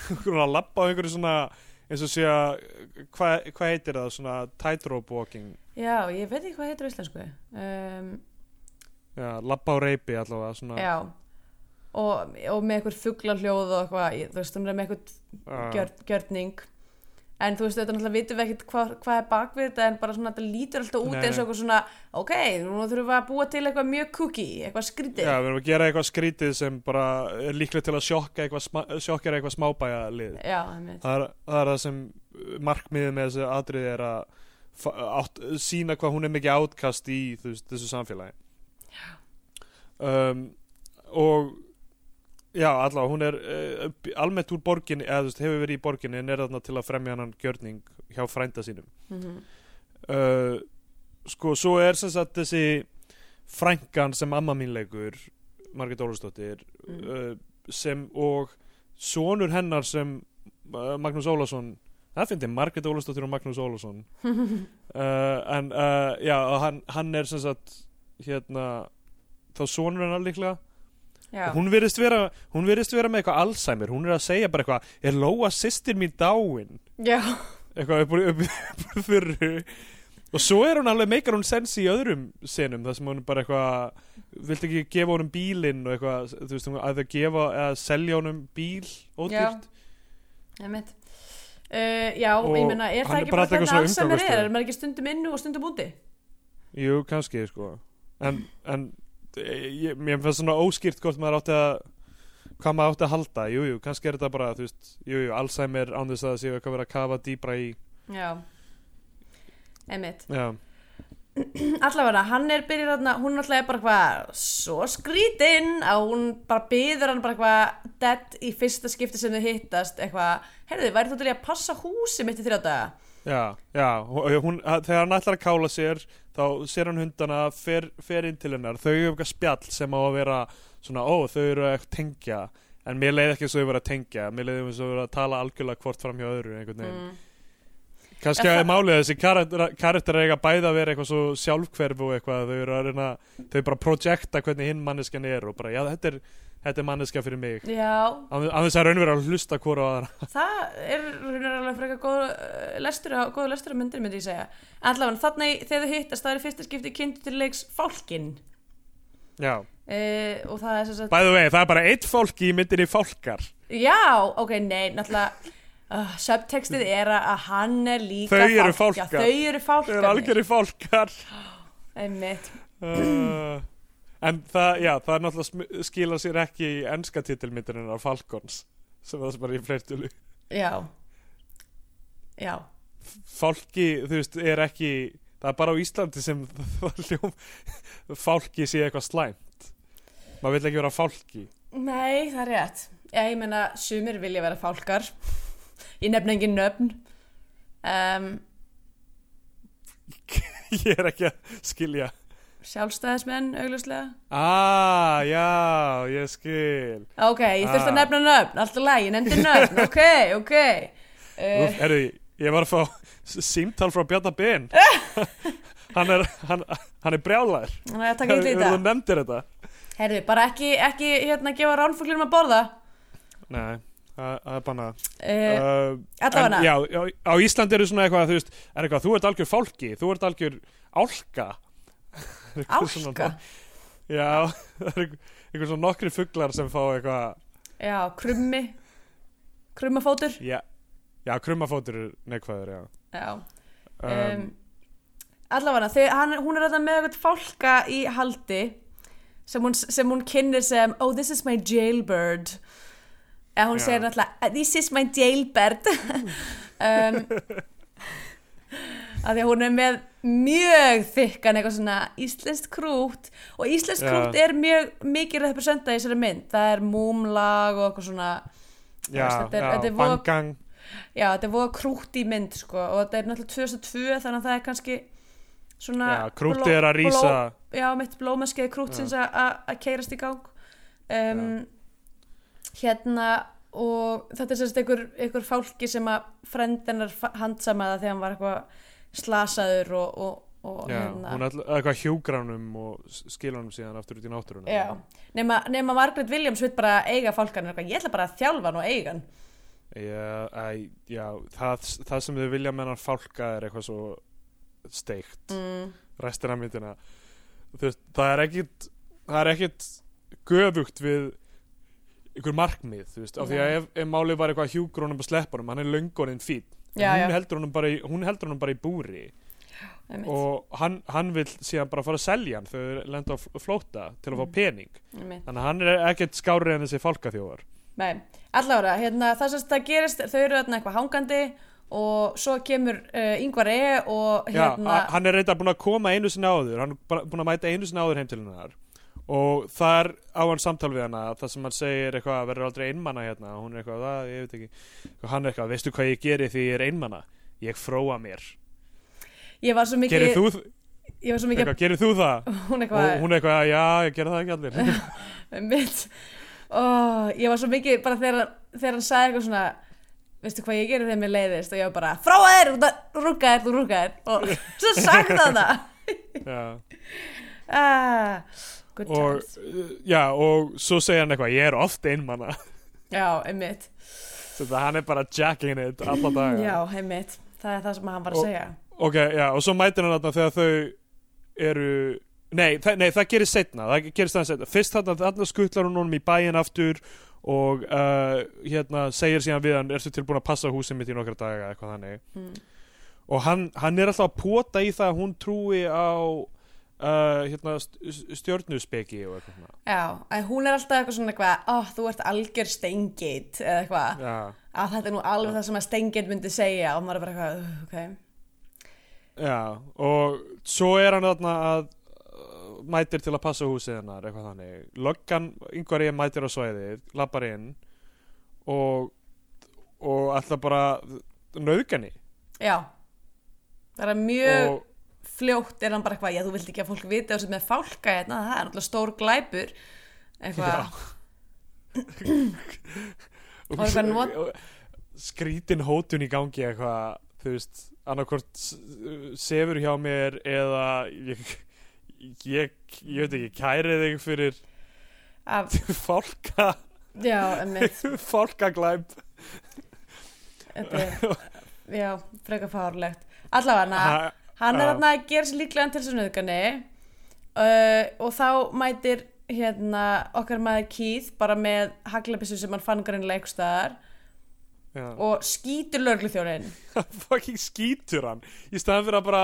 [laughs] hún er að labba á einhverju svona eins og sé að hvað hva heitir það, svona tightrope walking. Já, ég veit ekki hvað heitir á íslensku. Um, Já, labba á reypi allavega svona Já. Og, og með eitthvað fugglahljóð og eitthvað, þú veist, er með eitthvað gjörning en þú veist, þetta náttúrulega vitum við ekkert hvað, hvað er bakvið þetta en bara svona, þetta lítur alltaf út eins og eitthvað svona, ok, nú þurfum við að búa til eitthvað mjög kooky, eitthvað skrítið. Já, við erum að gera eitthvað skrítið sem bara er líklegt til að sjokka eitthvað, sjokkera eitthvað smábæja lið Já, það er, það er það sem markmiðið með þessu atriði er að átt, sína hvað hún er mikið átkast í veist, þessu samfélagi. Um, og já, allavega hún er uh, almennt úr borginni, eða þú veist, hefur verið í borginni en er þarna til að fremja hann gjörning hjá frænda sínum. Mm uh, sko, svo er sem sagt þessi frængan sem amma mín leikur Margrét Ólafsdóttir Mm. uh, sem og sonur hennar sem Magnús Ólafsson það finnst ég Margrét Ólafsdóttir og Magnús Ólafsson. Uh, [laughs] en já, hann, hann er sem sagt hérna þá sonur hennar líklega Já, hún virðist vera, vera með eitthvað Alzheimer, hún er að segja bara eitthvað er Lóa sýstir mín dáin já, eitthvað upp upp, upp þurru og svo er hún alveg meikar hún sens í öðrum senum þar sem hún bara eitthvað vilt ekki gefa honum bílinn og eitthvað, þú veist, hún að það gefa eða selja honum bíl ódýrt einmitt. Uh, já, Og ég meina, er það ekki bara að svona Alzheimer er? umgangsstöð. Er maður ekki stundum inni og stundum úti? jú, kannski, sko en, en ég, mér finnst svona óskýrt hvort maður átti að hvað maður átti að halda, jú, jú, kannski er þetta bara þú veist, jú, jú, Alzheimer án þess að það séu eitthvað verið að kafa dýbra í Já, einmitt. já, allavega hann er byrjað þarna hún náttúrulega er bara eitthvað svo skrítinn að hún bara byður hann bara eitthvað dead í fyrsta skipti sem þau hittast eitthvað, heyrðu, væri þú til að passa húsi mitt í þrjá daga? Já, já, hún- þegar hann ætlar að kála sér þá sér hann hundana fer, fer inn til hennar, þau eru eitthvað spjall sem á að vera svona, ó, þau eru að tengja, en mér leiði ekki eins og þau vera að tengja, mér leiði eins og þau vera að tala algjörlega hvort fram hjá öðru einhvern veginn. Mm. kannski að það- málið að þessi karakter, karakter eiga bæði að vera eitthvað svo sjálfhverf og eitthvað, þau eru að reyna þau bara projekta hvernig hinn manneskjan er og bara, já, þetta er, þetta er manneska fyrir mig. Já, án þess að raunverða að hlusta hvora á aðra. [laughs] Það er alveg frekar góð uh, lestur á, góð lestur á myndir myndi ég segja. Allavega þannig þegar þau hittast það er fyrsta skipti kynntu til leiks fálkin Já, uh, og það er sem sagt bæðu vegi, það er bara eitt fólki í myndinni fálkar. Já, ok, nei, náttúrulega uh, subtextið er að að hann er líka Þau eru fálk. Já, fálkar. þau eru Þau fálkar eru algjörði fálkar. Einmitt. uh, En það, já, það er náttúrulega skila sér ekki í enska titilmyndirinn af Falcons sem það sem bara í fleirtölu. Já. Já, Fálki, þú veist, er ekki það er bara á Íslandi sem [laughs] Fálki sé eitthvað slæmt. Maður vil ekki vera fálki. Nei, það er rétt. Já, ég meina, sumir vilja vera fálkar. Ég nefna engin nöfn. Um, [laughs] ég er ekki að skilja Sjálfstæðismenn, augljóslega. Ah, já, ég skil. Ok, ég þurfti að Ah. nefna nöfn, alltaf læg, ég nefndi nöfn. [laughs] Ok, ok. Uh, Úf, erðu, ég var að fá s- símtal frá Bjarnar Ben. [laughs] Hann er, hann, hann er brjálæður að illa í Þú þetta. Herðu, bara ekki, ekki hérna gefa ránfuglunum að borða. Nei, það er bara uh, uh, Allavega á Íslandi eru svona eitthvað þú veist, er eitthvað, þú ert algjör fálki þú ert algjör álka Álka? já, [laughs] það er einhver, einhver svona nokkri fuglar sem fá eitthvað Já, krummi. Krummafótur. Já, já krummafótur er neikvæður já. Já. Um, um, Allavega, hún er þetta með eitthvað fálka í haldi sem hún, sem hún kynnir sem Oh, this is my jailbird. Eða hún Já. segir náttúrulega This is my jailbird. [laughs] Um, [laughs] að því að hún er með mjög þykkan eitthvað svona íslenskt krút. Og íslenskt Já. krút er mjög mikið representað í þessari mynd. Það er múmlag og eitthvað svona já, þetta er- já, er bangang já, þetta er voða krút í mynd sko, og þetta er náttúrulega 2002 þannig að það er kannski svona já, krúti er að bló, já, mitt blómaskeið krútsins að- að að keirast í gang. Um, hérna og þetta er sérst einhver, einhver fálki sem að frendinar handsamaða þegar hann var eitthvað slasaður og, og, og já, hérna. hún er eitthvað hjúgránum og skilunum síðan aftur út í náttúruna. Já, nema, nema Margaret Williams vil bara eiga eitthvað, ég ætla bara að þjálfa hann og eiga hann. Já, æ, já það, það sem þau vilja með hann fálka er eitthvað svo steikt. Mm, restina myndina. Veist, það er ekkit það er ekkit göfugt við einhver markmið þú veist, af því að ef, ef málið var eitthvað hjúgrónum og sleppunum, hann er löngoninn fín Já, hún, já. heldur í, hún heldur honum bara í búri. [gasps] Og hann, hann vil síðan bara fara að selja hann þegar þau lenda á f- flótta til að fá Mm. pening. Þannig að hann er ekkert skárið en þessi fálkaþjóðar Nei, allavega, hérna, það sem það gerist, þau eru þarna eitthvað hangandi og svo kemur uh, yngvar E og Já, hérna, a- hann er reynda búin að koma einu sinni áður. Hann er búin að mæta einu sinni áður heim til hennar og þar á hann samtal við hana það sem hann segir eitthvað verður aldrei einmanna hérna? Og hún er eitthvað, það, ég veit ekki. Og hann er eitthvað, veistu hvað ég geri því ég er einmanna ég fróa mér. Ég var svo mikið, gerir þú, ég var svo mikið, eitthvað, gerir þú það? Hún og eitthvað, hún er eitthvað, já, ég gera það ekki allir. [laughs] Mitt, oh, ég var svo mikið bara þegar, þegar hann sagði eitthvað svona, veistu hvað ég gerir þegar mér leiðist? Og ég var bara, fráa þér, þú rúkka þér, þú rúkka þér. Og svo sagði það, já. [laughs] ah, og, uh, já, og svo segir hann eitthvað, ég er oft einmanna [laughs] já, einmitt, þetta hann er bara jacking it alla daga. Já, einmitt, það er það sem hann var að segja, Ok, já, og svo mætir hann þarna þegar þau eru Nei, það, nei, það gerist setna Það það setna Fyrst þarna, þarna skuttlar hún honum í bæinn aftur og uh, hérna segir síðan við hann ertu tilbúin að passa húsið mitt í nokkra daga? Eitthvað þannig. Mm. og hann, hann er alltaf að pota í það að hún trúi á uh, hérna, st- stjörnuspeki og eitthvað Já, en hún er alltaf eitthvað svona eitthvað, ó, þú ert algjör steingit eða eitthvað, Já, að þetta er nú alveg það sem að steingit myndi segja og maður er bara eitthvað, ok, já, og svo er hann þarna að uh, mætir til að passa húsið hennar eitthvað þannig. Löggan, yngvar ég mætir á svæðið lappar inn og og alltaf bara nöðgani já, það er mjög og fljótt er hann bara eitthvað, já, þú vilt ekki að fólk vita þessu með fálka hérna, það er náttúrulega stór glæpur, eitthvað, Og [laughs] eitthvað not- skrítin hótun í gangi eitthvað þú veist, annarkvort sefur hjá mér eða ég, ég, ég veit ekki kæri þig fyrir af, [laughs] fólka já, emmitt, [laughs] fólkaglæp þetta er, já, frekar fárlegt, allavega, hann er þarna að gera sér líklega til þessu nöðgani uh, og þá mætir hérna okkar maður Keith bara með haglabissu sem hann fann greinlega eitthvað staðar Já. og skýtur lögluþjónin [laughs] fucking skítur hann. Í staðan fyrir að bara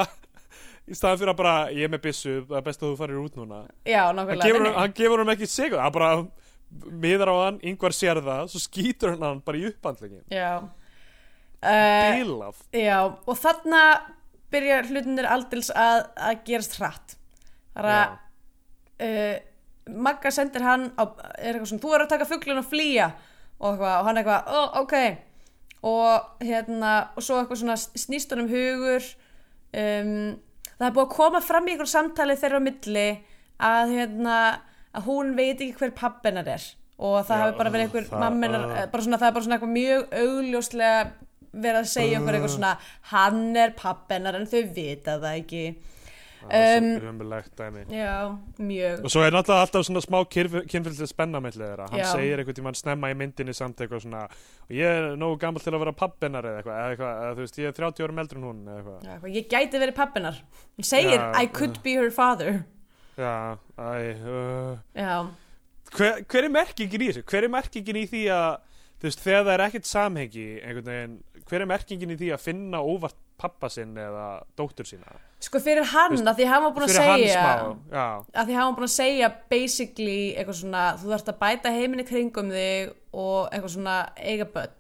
í staðan fyrir að bara, ég er með byssu það er best að þú farir út núna. Já, hann gefur, hann gefur hann ekki sigur. Hann bara miðar á hann, yngvar sér það svo skítur hann hann bara í upphandlingin já. Uh, Bílað já, og þarna byrja hlutinir aldils að, að gerast hratt. Það er að uh, Magga sendir hann á, er eitthvað svona, þú er að taka fuglun og flýja. Og, eitthvað, og hann eitthvað, ó, oh, ok. Og hérna og svo eitthvað svona snýst hann um hugur. Um, það er búið að koma fram í einhver samtali þeirra á milli að hérna að hún veit ekki hver pappinar er. Og það Já, hafi bara verið einhver það- mamminar, uh. bara svona, það er bara svona eitthvað mjög augljóslega vera að segja okkur eitthvað svona hann er pappennar en þau vita það ekki. Það Um, umulegt dæmi. já, mjög. Og svo er náttúrulega alltaf svona smá kynfylglega spenna með þeirra, hann Já. segir einhvern tímann snemma í myndinni samt eitthvað svona og ég er nógu gammal til að vera pappennar eða eitthvað, eða eitthvað eða, þú veist, ég er 30 árum eldri en hún eða eitthvað. Já, eitthvað, ég gæti verið pappennar. Hún segir Já, I could be her father. Já, æ, uh, já, hver, hver er merkingin í þessu? Hver er merkingin í því að þú veist, þegar það er ekkert samhengi einhvern veginn, hver er merkingin í því að finna óvart pappa sinn eða dóttur sína? sko fyrir hann Veist, að því hann var búin að segja smá, að því hann var búin að segja basically eitthvað svona, þú þarfst að bæta heiminni kringum þig og eitthvað svona eiga börn.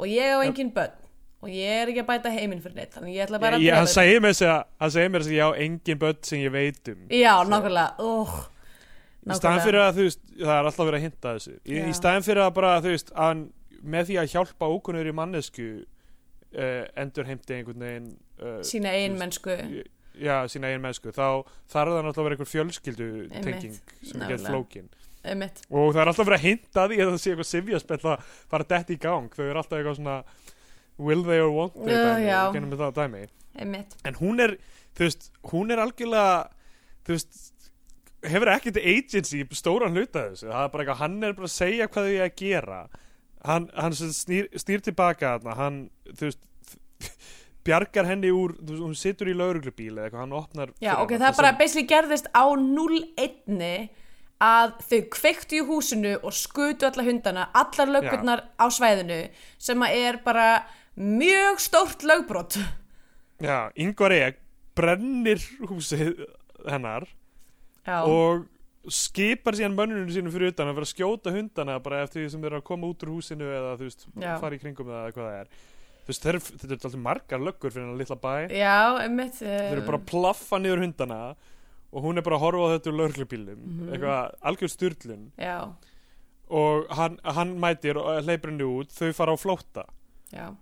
Og ég á engin börn. Og ég er ekki að bæta heiminn fyrir neitt þannig ég ætla bara að að hann segir mér þess að ég á engin börn sem ég veit um. Já, nákvæmlega, oh, í staðan fyrir að þú veist, það er alltaf verið að hinta þessu. Í, í staðan fyrir að bara þú veist, að með því að hjálpa ókunnur í mannesku uh, endur heimti einhvern veginn uh, sína ein mennsku. já, sína eigin mennsku. Þá þarf það náttúrulega að vera einhver fjölskyldu tenging Einmitt, sem er gett flókin. Einmitt, og það er alltaf verið að hinta því að það sé eitthvað sifjaspell að fara dætt í gang. Þau eru alltaf eitthvað svona will they or won't they Já, dæmi, dæmi en hún er, þú veist, hún er algjörlega þú veist hefur ekkert agency stóran hluta þessu. Það er bara eitthvað, hann er bara að segja hvað þau er að gera hann, hann sem snýr, snýr tilbaka hann þú veist [laughs] bjargar henni úr, þú veist, hún situr í lauruglubíl eða eitthvað, hann opnar já, ok, það þessum- bara basically gerðist á 0-1 að þau kveiktu í húsinu og skutu alla hundana, allar löggurnar á svæðinu sem að er bara mjög stórt lögbrot. Já, yngvar ég brennir húsið hennar já, og skipar síðan mönnunum sínum fyrir utan að vera að skjóta hundana bara eftir því sem þeir eru að koma út úr húsinu eða þú veist, Já. fara í kringum eða hvað það er. Þú veist, þeir, þetta er alltaf margar löggur fyrir hennar litla bæ. Já, einmitt þeir eru bara að plaffa niður hundana og hún er bara að horfa á þetta úr lauruglubílum Mhm. eitthvað algjör styrlun já, og hann, hann mætir og hleypur henni út þau fara á flótta. Já,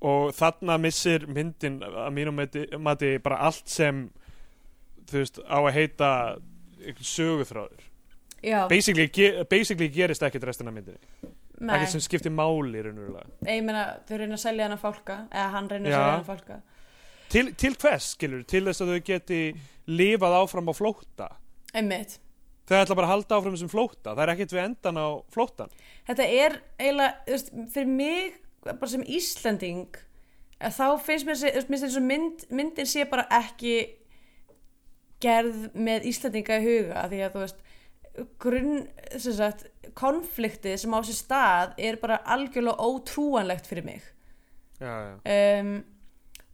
og þarna missir myndin að mínum mati, mati bara allt sem þú veist á að heita já. Basically, ge basically gerist ekkert restina myndinni. Ekkert sem skiptir máli ég meina þau reyna að selja hana fólka eða hann reyna að selja hana fólka til, til hvers, skilur, til þess að þau geti lifað áfram á flótta? Einmitt, þau ætla bara að halda áfram þessum flótta. Það er ekkert við endan á flóttan þetta er eiginlega, fyrir mig bara sem Íslanding að þá finnst mér, og mynd, myndin sé bara ekki gerð með Íslandinga í huga því að þú veist grunn, sem sagt, konfliktið sem á sér stað er bara algjörlega ótrúanlegt fyrir mig já, já. um,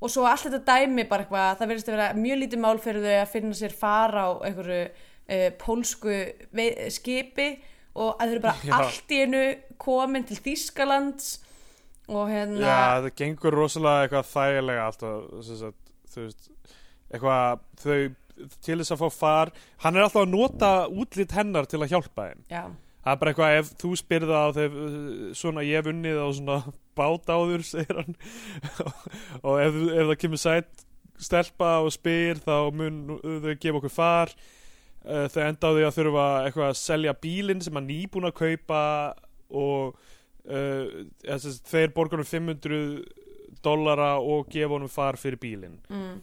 og svo allt þetta dæmi bara eitthvað, það verðist að vera mjög lítið mál fyrir þau að finna sér fara á einhverju uh, pólsku skipi og að þau eru bara [laughs] Já. allt í einu komin til Þýskalands og hérna já, það gengur rosalega eitthvað þægilega alltaf sagt, þú veist eitthvað, þau til þess að fá far hann er alltaf að nota útlit hennar til að hjálpa þeim. Já, það er bara eitthvað ef þú spyrða þegar svona ég hef unnið á svona bát áður [laughs] segir hann. Og ef, ef það kemur sætt stelpa og spyr þá mun þau gefa okkur far. Uh, þau enda á því að þurfa eitthvað að selja bílinn sem að nýbúin að kaupa og uh, þeir borgar um 500 dollara og gefa honum far fyrir bílinn. Mm,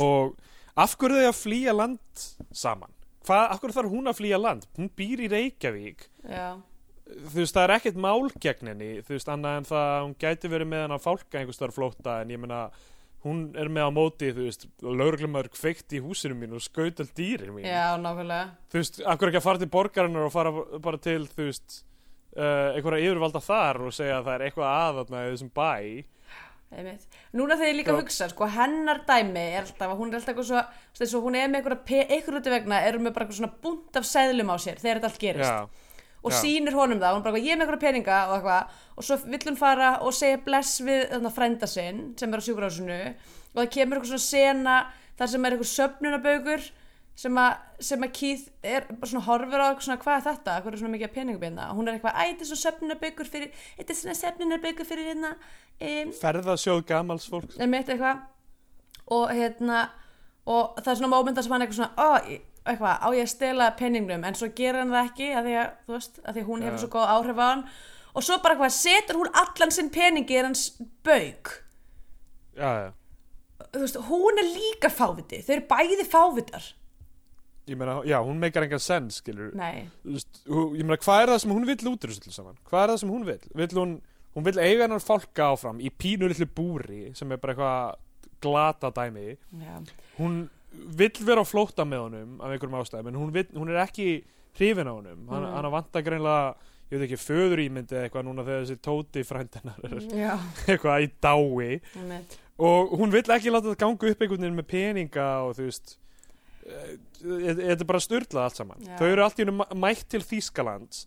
og af hverju þau að flýja land saman? Hvað, af hverju þarf hún að flýja land? Hún býr í Reykjavík. Já, þú veist, það er ekkert mál gegn henni þú veist, annað en það að hún gæti verið með hann að fálka einhvers þar flótta en ég meina, hún er með á móti þú veist, lauruglumar kveikt í húsinu mín og skaut all dýrin mín. Já, þú veist, af hverju ekki að fara til borgarinnar og fara bara til, þú veist uh, einhverja yfirvalda þar og segja að það er eitthvað aðatna í þessum bæ Einmitt. Núna þegar ég líka að hugsa, sko, hennar dæmi er alltaf að hún er alltaf eitthvað svo, svo hún er með einhverju hluti vegna, er hún með bara svona bunt af seðlum á sér þegar þetta allt gerist já, og já. sýnir honum það, hún er bara ég er með einhverja peninga og eitthvað, og svo vill hún fara og segja bless við þarna frænda sinn sem er á sjúkrásinu og það kemur eitthvað svona sena þar sem er eitthvað söfnunabaugur sem að, sem að Keith er bara svona horfur á eitthvað svona, hvað er þetta, hvað er svona mikið peningum hérna? Og hún er eitthvað, æ, þetta er svona söfnunabaugur fyrir, þetta er svona söfnunabaugur fyrir hérna um, ferðasjóð gamals fólks. einmitt eitthvað. Og hérna og það er svona mómenta sem hann eitthvað svona ó, eitthvað, á ég að stela penningnum en svo gera hann það ekki að því að, þú veist, að því hún Já. hefur svo góð áhrif á hann. Og svo bara hvað setur hún allan sinn peningi er hans bauk. Já, já. Þú veist, hún er líka fáviti. Þau eru bæði fávitar ég meina, já, hún meikar engan sens skilur, nei, ég meina, hvað er það sem hún vill út úr þessu öllu saman, hvað er það sem hún vill? Vill hún, hún vill eiga hennar fólka áfram í pínu litlu búri sem er bara eitthvað glata dæmi. Já, hún vill vera á flótta með honum af einhverjum ástæðum, en hún, vill, hún er ekki hrifin á honum, hann, Mm. hann vantar greinlega ég veit ekki, föður ímyndi eða eitthvað núna þegar þessi tóti frændennar er [laughs] já. eitthvað í dái. Einmitt. og hún vill ekki láta þetta ganga upp einhvern veginn með peninga og þú veist þetta er bara styrlað allt saman Já. þau eru allt í hennu mætt til Þýskalands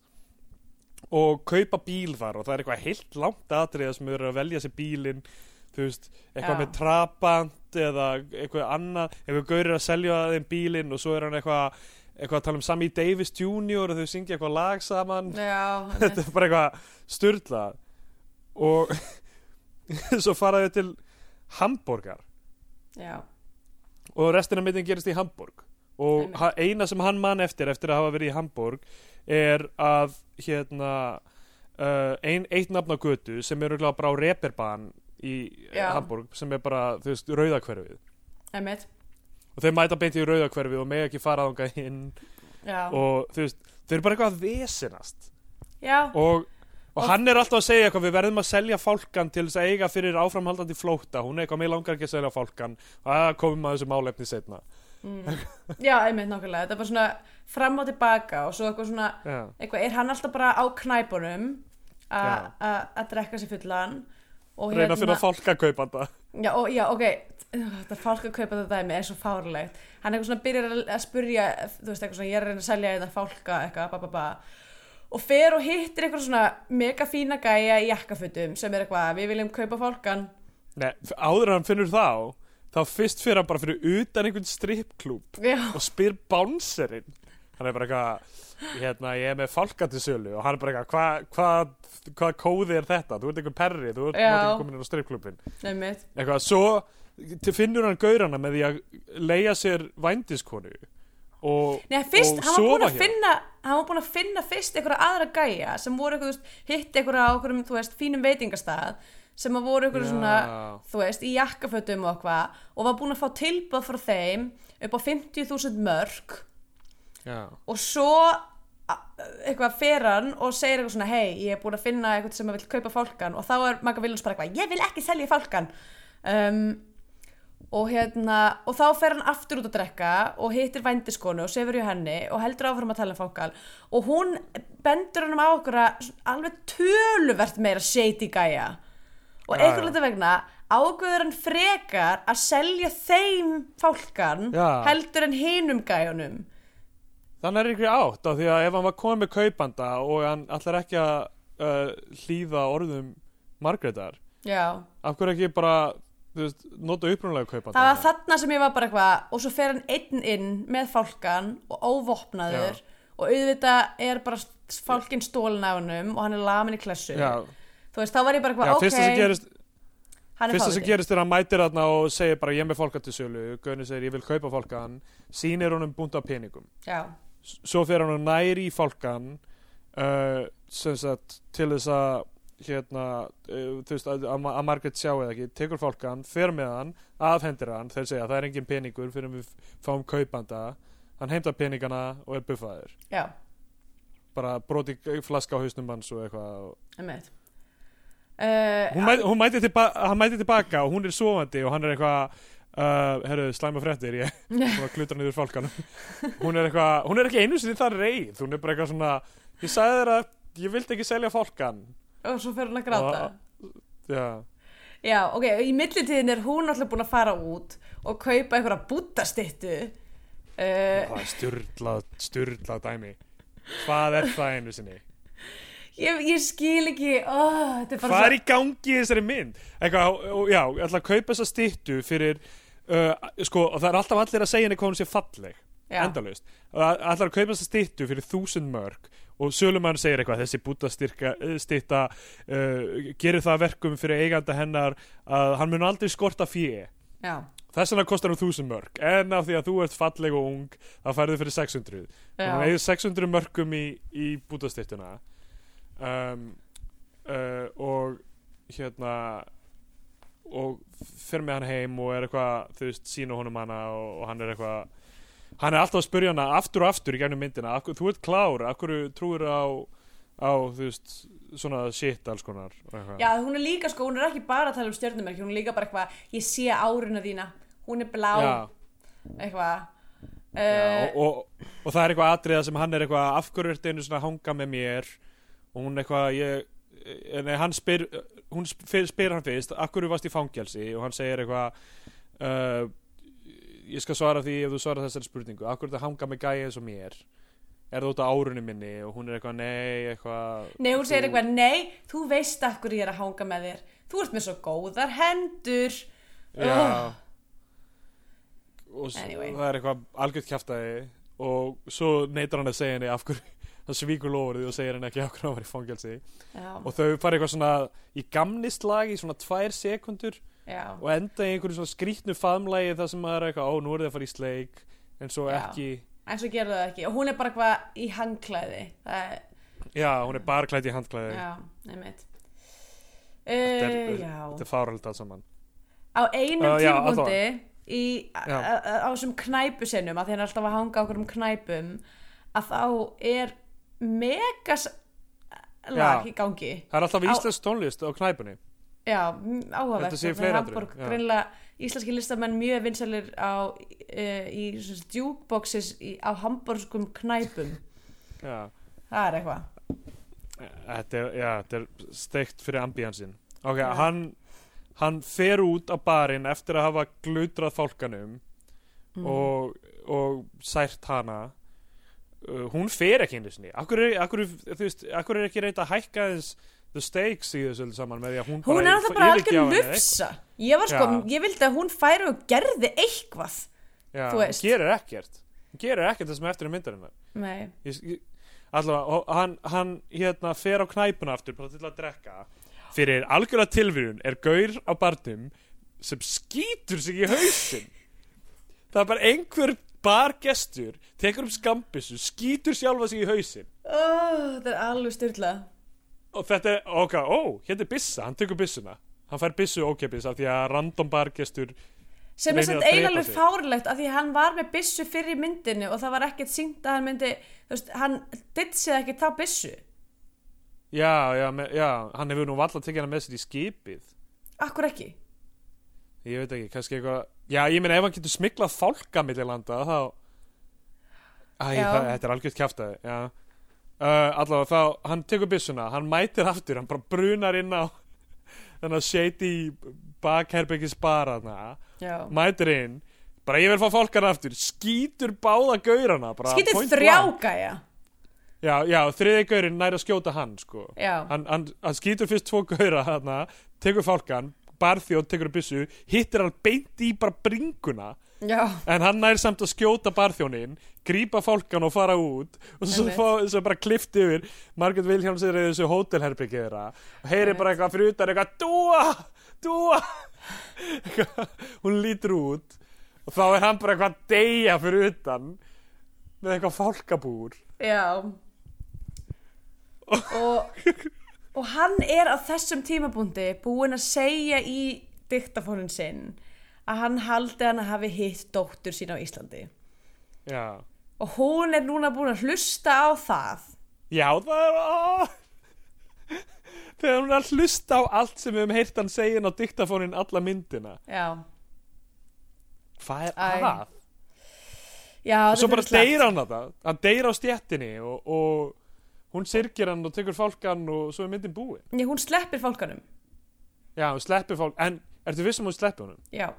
og kaupa bíl þar og það er eitthvað heilt langt atriða sem eru að velja sér bílinn þú veist, eitthvað Já. með trabant eða eitthvað annað eitthvað gaurir að selja þeim bílinn og svo er hann eitthvað eitthvað að tala um Sammy Davis Jr. og þau syngja eitthvað lag saman já, [laughs] þetta er bara eitthvað styrlað og [laughs] svo fara þau til Hamburgar já, og restina myndin gerist í Hamburg og eina sem hann man eftir eftir að hafa verið í Hamburg er að hérna uh, ein, eitt nafn á götu sem er örugglega bara á Reeperbahn í Já. Hamburg sem er bara, þú veist, rauðakverfið einmitt. Og þeir mæta beint í rauðakverfið og mega ekki fara þangað inn. Já, og þú veist, þeir eru bara eitthvað að vesinast já, og, og hann er alltaf að segja eitthvað við verðum að selja fálkan til þess að eiga fyrir áframhaldandi flóta hún er eitthvað, mér langar ekki að selja fálkan og það komum að þessu málefni setna mm. já, einmitt nákvæmlega. Þetta er bara svona fram og tilbaka og svo eitthvað svona Já. eitthvað, er hann alltaf bara á knæpunum að drekka sér fullan og hérna- reyna að finna fálkakaupanda. Já, og, já, ok, þetta fólk að kaupa þetta dæmi er svo fárlegt hann eitthvað svona byrjar að, að spurja þú veist eitthvað svona, ég er að reyna að selja þetta fálka eitthvað, ba, ba, ba. Og fer og hittir eitthvað svona mega fína gæja í jakkafutum sem er eitthvað, við viljum kaupa fálkan Nei, áður en hann finnur þá þá fyrst fyrir hann bara fyrir utan einhvern strippklúb já, og spyr bánserinn. Hann er bara eitthvað hérna, ég er með fálka til sölu. Og hann er bara eitthvað hvað hva, hva kóði er þetta, þú ert einhver perri þú ert ekki komin inn á strippklúbin nefnir eitthvað, svo finnur hann gaurana með því að leia sér vændiskonu og, Nei, fyrst, og sofa hjá finna hann var búin að finna fyrst einhverja aðra gæja sem voru eitthvað, þú veist, hitt einhverja á einhverjum, þú veist, fínum veitingastað sem að voru einhverju Já. svona þú veist, í jakkafötum og eitthvað og var búin að fá tilbúð frá þeim upp á 50.000 mörg já, og svo a- eitthvað fer hann og segir eitthvað svona hei, ég er búin að finna eitthvað sem að vil kaupa fálkan og þá er Magga Viljons bara eitthvað ég vil ekki selja fálkan um, og hérna og þá fer hann aftur út að drekka og hittir vændiskonu og sefur í henni og heldur áfram að tala um fálkan og hún bendur hann á okkur að alveg töluvert meira shady gæja. Og einhvern veginn vegna ágöður hann frekar að selja þeim fálkan Já. heldur en hinum gæjunum. Þannig er ykkur átt af því að ef hann var komið með kaupanda og hann ætlar ekki að uh, hlýða orðum Margreðar af hverju ekki bara veist, nota upprunlega kaupanda. Það var þarna sem ég var bara eitthvað og svo fer hann einn inn með fálkan og óvopnaður og auðvitað er bara fálkin stólin af hannum og hann er lamin í klessu. Já, þú veist, þá var ég bara já eitthvað, fyrsta sem ok. gerist er fyrsta sem gerist er að hann mætir þarna og segir bara ég er með fólka til sölu. Gunni segir ég vil kaupa fólkan sýnir honum búnt af peningum. Já, S- svo fer hann næri í fólkan uh, til þess að hérna, uh, þú veist, að, að að Margaret sjá eða ekki, tekur fólkan, fer með hann afhendir hann, þeir segja það er engin peningur fyrir við fáum kaupanda. Hann heimtar peningana og er buffaður. Já, bara broti flaska á hausnum hans og eitthvað og uh, hún, mæti, hún mæti tilba hann mæti tilbaka og hún er sofandi og hann er eitthvað uh, herru, slæma fréttir ég [laughs] hún klutar niður fólkanum hún er eitthvað, hún er ekki einu sinni það reið hún er bara eitthvað svona, ég sagði þér að ég vildi ekki selja fólkan og svo fer hann að gráta. Já, já, ok, í millitíðin er hún alltaf búin að fara út og kaupa einhverja búttastittu uh, það er styrlað styrlað dæmi. Hvað er það einu sinni? Ég, ég skil ekki. Oh, er hvað er í gangi þessari mynd? Eitthvað, já, ég ætla að kaupa þessa styttu fyrir uh, sko, og það er alltaf allir að segja henni hvað hún sé falleg. Og það ætlar að kaupa þessa styttu fyrir þúsund mörg og sölumann segir eitthvað þessi búta stytta uh, gerir það að verkum fyrir eiganda hennar að hann mun aldrei skorta fjö já, þess vegna kostar hún þúsund mörg en af því að þú ert falleg og ung þá færðu fyrir 600 og já, eigið 600 mörgum í, í bútastyttuna um, uh, og hérna og fer með hann heim og er eitthvað þú veist, sína honum hana og, og hann er eitthvað hann er alltaf að spyrja hana aftur og aftur í gegnum myndina, þú ert klár af hverju trúir á, á þú veist, svona shit alls konar. Já, hún er líka sko, hún er ekki bara að tala um stjörnumerki, hún er líka bara eitthvað, ég sé áruna þína, hún er blá, Já, eitthvað. já, Uh, og, og, og það er eitthvað atriða sem hann er eitthvað af hverju ertu einu svona hanga með mér? Og hún eitthvað ég, eh, nei, hann spyr hún spyr, spyr hann fyrst af hverju varst í fangelsi? Og hann segir eitthvað uh, ég skal svara því ef þú svara þessari spurningu ertu að hanga með gæja eins og mér er það út á árunni minni og hún er eitthvað nei eitthvað nei, hún segir eitthvað, nei, þú veist hverju ég er að hanga með þér, þú ert með svo góðar hendur. Já Ugh. og Anyway. það er eitthvað algjört kjaftaði og svo neytar hann að segja henni af hverju [laughs] það svíkur lofurði og segir henni ekki af hverju hann var í fangelsi Já, og þau fara eitthvað svona í gamnist lag í svona tvær sekundur já, og enda í einhverju svona skrýtnu faðmlagi þar sem maður er eitthvað, ó, nú er þið að fara í sleik en svo Já. ekki. En svo gerðu það ekki. Og hún er bara eitthvað í hangklæði, það er, já, hún er bara klætt í handklæði. Já, nefnitt. Uh, þetta er fárhald allt saman. Á einum Uh, í, á þessum knæpusinnum að því hann er alltaf að hanga okkur um knæpum að þá er megas lag í gangi. Það er alltaf íslensk tónlist á knæpunni já, áhugavert. Þetta sé í og fleiri Hamborg atriðum, já. greinlega íslenski listamenn mjög vinsælir á uh, í í, á hamburgskum knæpum. Já, það er eitthvað. Þetta er, já, þetta er steikt fyrir ambiansinn ok, Já. hann hann fer út á barinn eftir að hafa glutrað fólkanum Mm. og, og sært hana. Uh, hún fer ekki einu sinni. Akkur er, akkur, veist, akkur er ekki reynt að hækka þess the stakes í þessu saman með því að hún, hún er bara alltaf bara yfirgefa algjör lufsa ég var sko, Já. ég vildi að hún færi og gerði eitthvað Já, þú hún veist. gerir ekkert. Hún gerir ekkert það sem er eftir í myndarinnar. Nei, allavega, og hann, hann hérna fer á knæpuna aftur bara til að drekka. Fyrir algjörlega tilvíðun er gaur á barnum sem skýtur sig í hausinn. [laughs] Það er bara einhver bargestur tekur um skambissu, skýtur sjálfa sig í hausinn. Oh, þetta er alveg styrlað og þetta er, ok, ó, hérna er bissa hann tekur bissuna, hann fær bissu ókepis af því að random bargestur sem er að drepa eiginlega fárlegt af því hann var með byssu fyrir myndinu og það var ekkert syngt að hann myndi veist, hann ditsið ekki þá byssu. Já, já, me, já, hann hefur nú valla tekið hann með sér í skipið. Akkur ekki? Ég veit ekki, kannski eitthvað já, ég meina ef hann getur smiklað fálka millir landa þá Æ, það, þetta er algjört kjaftaði já. Uh, allavega þá, hann tekur byssuna hann mætir aftur, hann bara brunar inn á [laughs] þennan shady bakherbyggis bara já. mætir inn bara ég vil fá fólkan aftur, skýtur báða gaurana bara skýtið point þrjá blank. gæja já, já, þriði gaurin næri að skjóta hann sko. já, hann, hann, hann skýtur fyrst tvo gaura þarna, tekur fálkan barþjóð, tekur upp byssu, hittir hann beint í bara bringuna já, en hann nær samt að skjóta barþjónin grípa fálkan og fara út og svo, fá, svo bara klift yfir. Margaret Williams er í þessu hótelherbyggið þeirra og heyri bara eitthvað fyrir utan eitthvað dúa, dúa. [laughs] Hún lítur út og þá er hann bara eitthvað að deyja fyrir utan með eitthvað fálkabúr. Já. Og og hann er á þessum tímabúndi búinn að segja í diktafónin sinn að hann haldi hann að hafi hitt dóttur sín á Íslandi já, og hún er núna búin að hlusta á það já það er ó. þegar hún er að hlusta á allt sem við höfum heyrt hann segja inn á diktafónin alla myndina já, hvað er Æ. að? já og svo bara slæmt. deyr hann þetta hann deyr á stjettinni og, og hún syrgir hann og tekur fálkan og svo er myndin búin Já, hún sleppir fólkanum já, hún sleppir fálk en ertu vissum hún sleppir honum? já,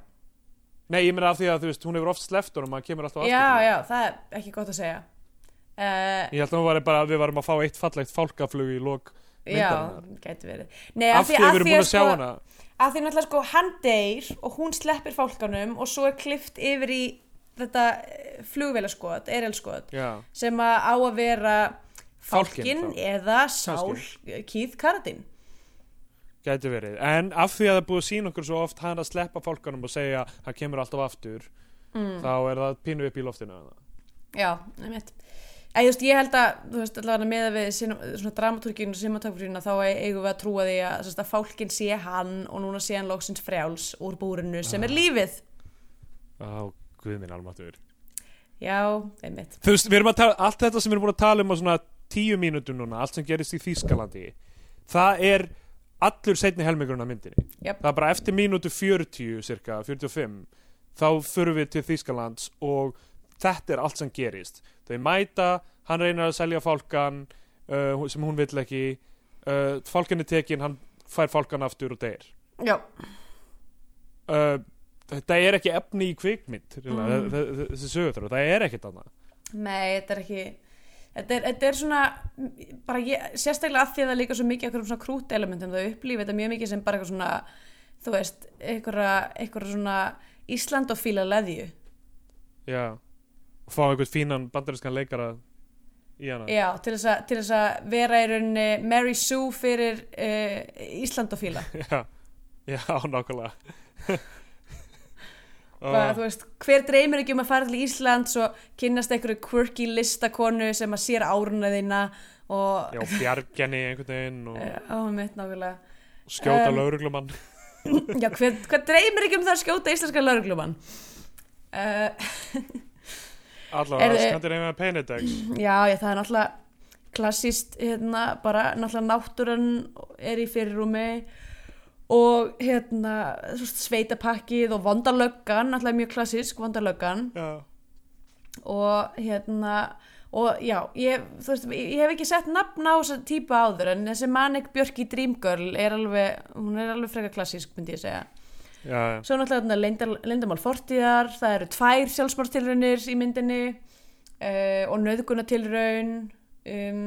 nei, ég meina af því að þú veist, hún hefur oft sleppt honum hann kemur alltaf aftur já, já, það er ekki gott að segja. Uh, ég held að var bara við varum að fá eitt fallegt fálkaflug í lok já, myndarinnar. gæti verið. Nei, af því að við erum búin að sjá sko, hana. að því náttúrulega sko hann deyr og hún sleppir fólkanum og svo er klift yfir í þetta flugvélaskot, erilskot já, sem að á að vera fálkin þá. eða sál Keith Carradine gæti verið. En af því að það búið að sína okkur svo oft hann að sleppa fálkanum og segja hann kemur alltaf aftur mm. þá er það pínu upp í loftinu já, just, ég held að, þú veist, allavega með við sin- svona dramatúrkinu og cinematografíuna þá eigum við að trúa því að, sérst, að fálkin sé hann og núna sé hann loksins frjáls úr búrinu sem er lífið. Á, guð minn almáttur Já, einmitt. Þú veist, við erum að tala, allt þetta sem við erum búin að tala um á svona tíu mínútum núna, allt sem gerist í Þýskalandi það er allur setni helmingurinn af myndinni. Jep. það er bara eftir mínútu 40 cirka, 45 þá förum við til Þýskalands og þetta er allt sem gerist. Þau mæta, hann reynir að selja fálkan uh, sem hún vill ekki uh, fálkan er tekin, hann fær fálkan aftur og deyr. Já, uh, þetta er ekki efni í kvikmynd Mm. þessi sögurþróð, það er ekkert annað. Nei, þetta er ekki Þetta er, þetta er svona, bara ég, sérstaklega að því að það líka svo mikið eitthvað svona krút elementum, það upplýfi þetta mjög mikið sem bara eitthvað svona, þú veist, eitthvað, svona Ísland og fíla leðju. Já og fá einhvern fínan bandarískan leikara í hana Já, til þess, að, vera í rauninni Mary Sue fyrir uh, Ísland og fíla. [laughs] Já, já nákvæmlega [laughs] Bara, Ó, þú veist, hver dreymir ekki um að fara til Íslands og kynnast einhverju quirky listakonu sem að sér áruna þína og Já, bjargjenni einhvern veginn og Já, á mitt nákvæmlega. skjóta Um, um, lauruglumann [laughs] Já, hver, hver dreymir ekki um það að skjóta íslenska lauruglumann? Uh, [laughs] Allavega, er- Skandinavian Penedex já, já, það er náttúrulega klassíst, hérna, bara náttúrulega náttúran er í fyrirrúmi og hérna, þú veist, sveitapakkið og vondalöggan, náttúrulega mjög klassísk vondalöggan Já, og hérna og já, ég, þú veist, ég hef ekki sett nafn á þessa típa áður en þessi Manik Björk í Dreamgirl er alveg, hún er alveg frekar klassísk myndi ég segja. Já, já, Svo náttúrulega leyndar, leyndamál fortíðar, það eru tvær sjálfsmártilraunir í myndinni uh, og nöðgunatilraun. Um,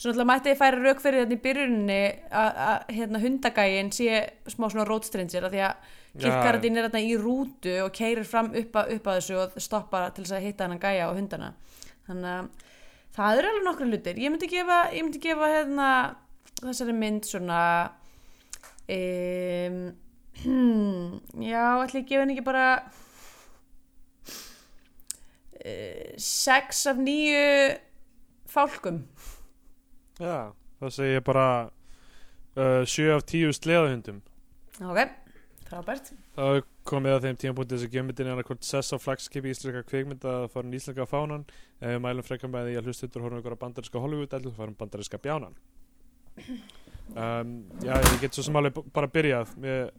svo náttúrulega mætti ég færa rauk fyrir þetta í byrjuninni að að, hérna, hundagægin sé smá svona roadstranger af því að kirkaradín er þarna í rútu og keirir fram upp að, upp að þessu og stoppar til þess að hitta hennan gæja og hundana. Þannig að það eru alveg nokkru hlutir. Ég myndi gefa, ég myndi gefa hérna, þessari mynd svona... Um, [clears throat] já, ætli ég gefa henni ekki bara uh, sex af nýju fálkum. Já. Það segi ég bara uh, 7 af 10 sleðahundum. Ok, frábært. Það komið að þeim tímapunkti þess að gefmyndin er annarkvort sess á flagskipi íslenska kvikmynda að fara íslenska fánan. Ef við mælum frekar með því að hlustutur horfum ykkur á bandariska Hollywood eða farum bandariska bjánan. Um, Já, ég get svo sem alveg bara byrjað. Mér,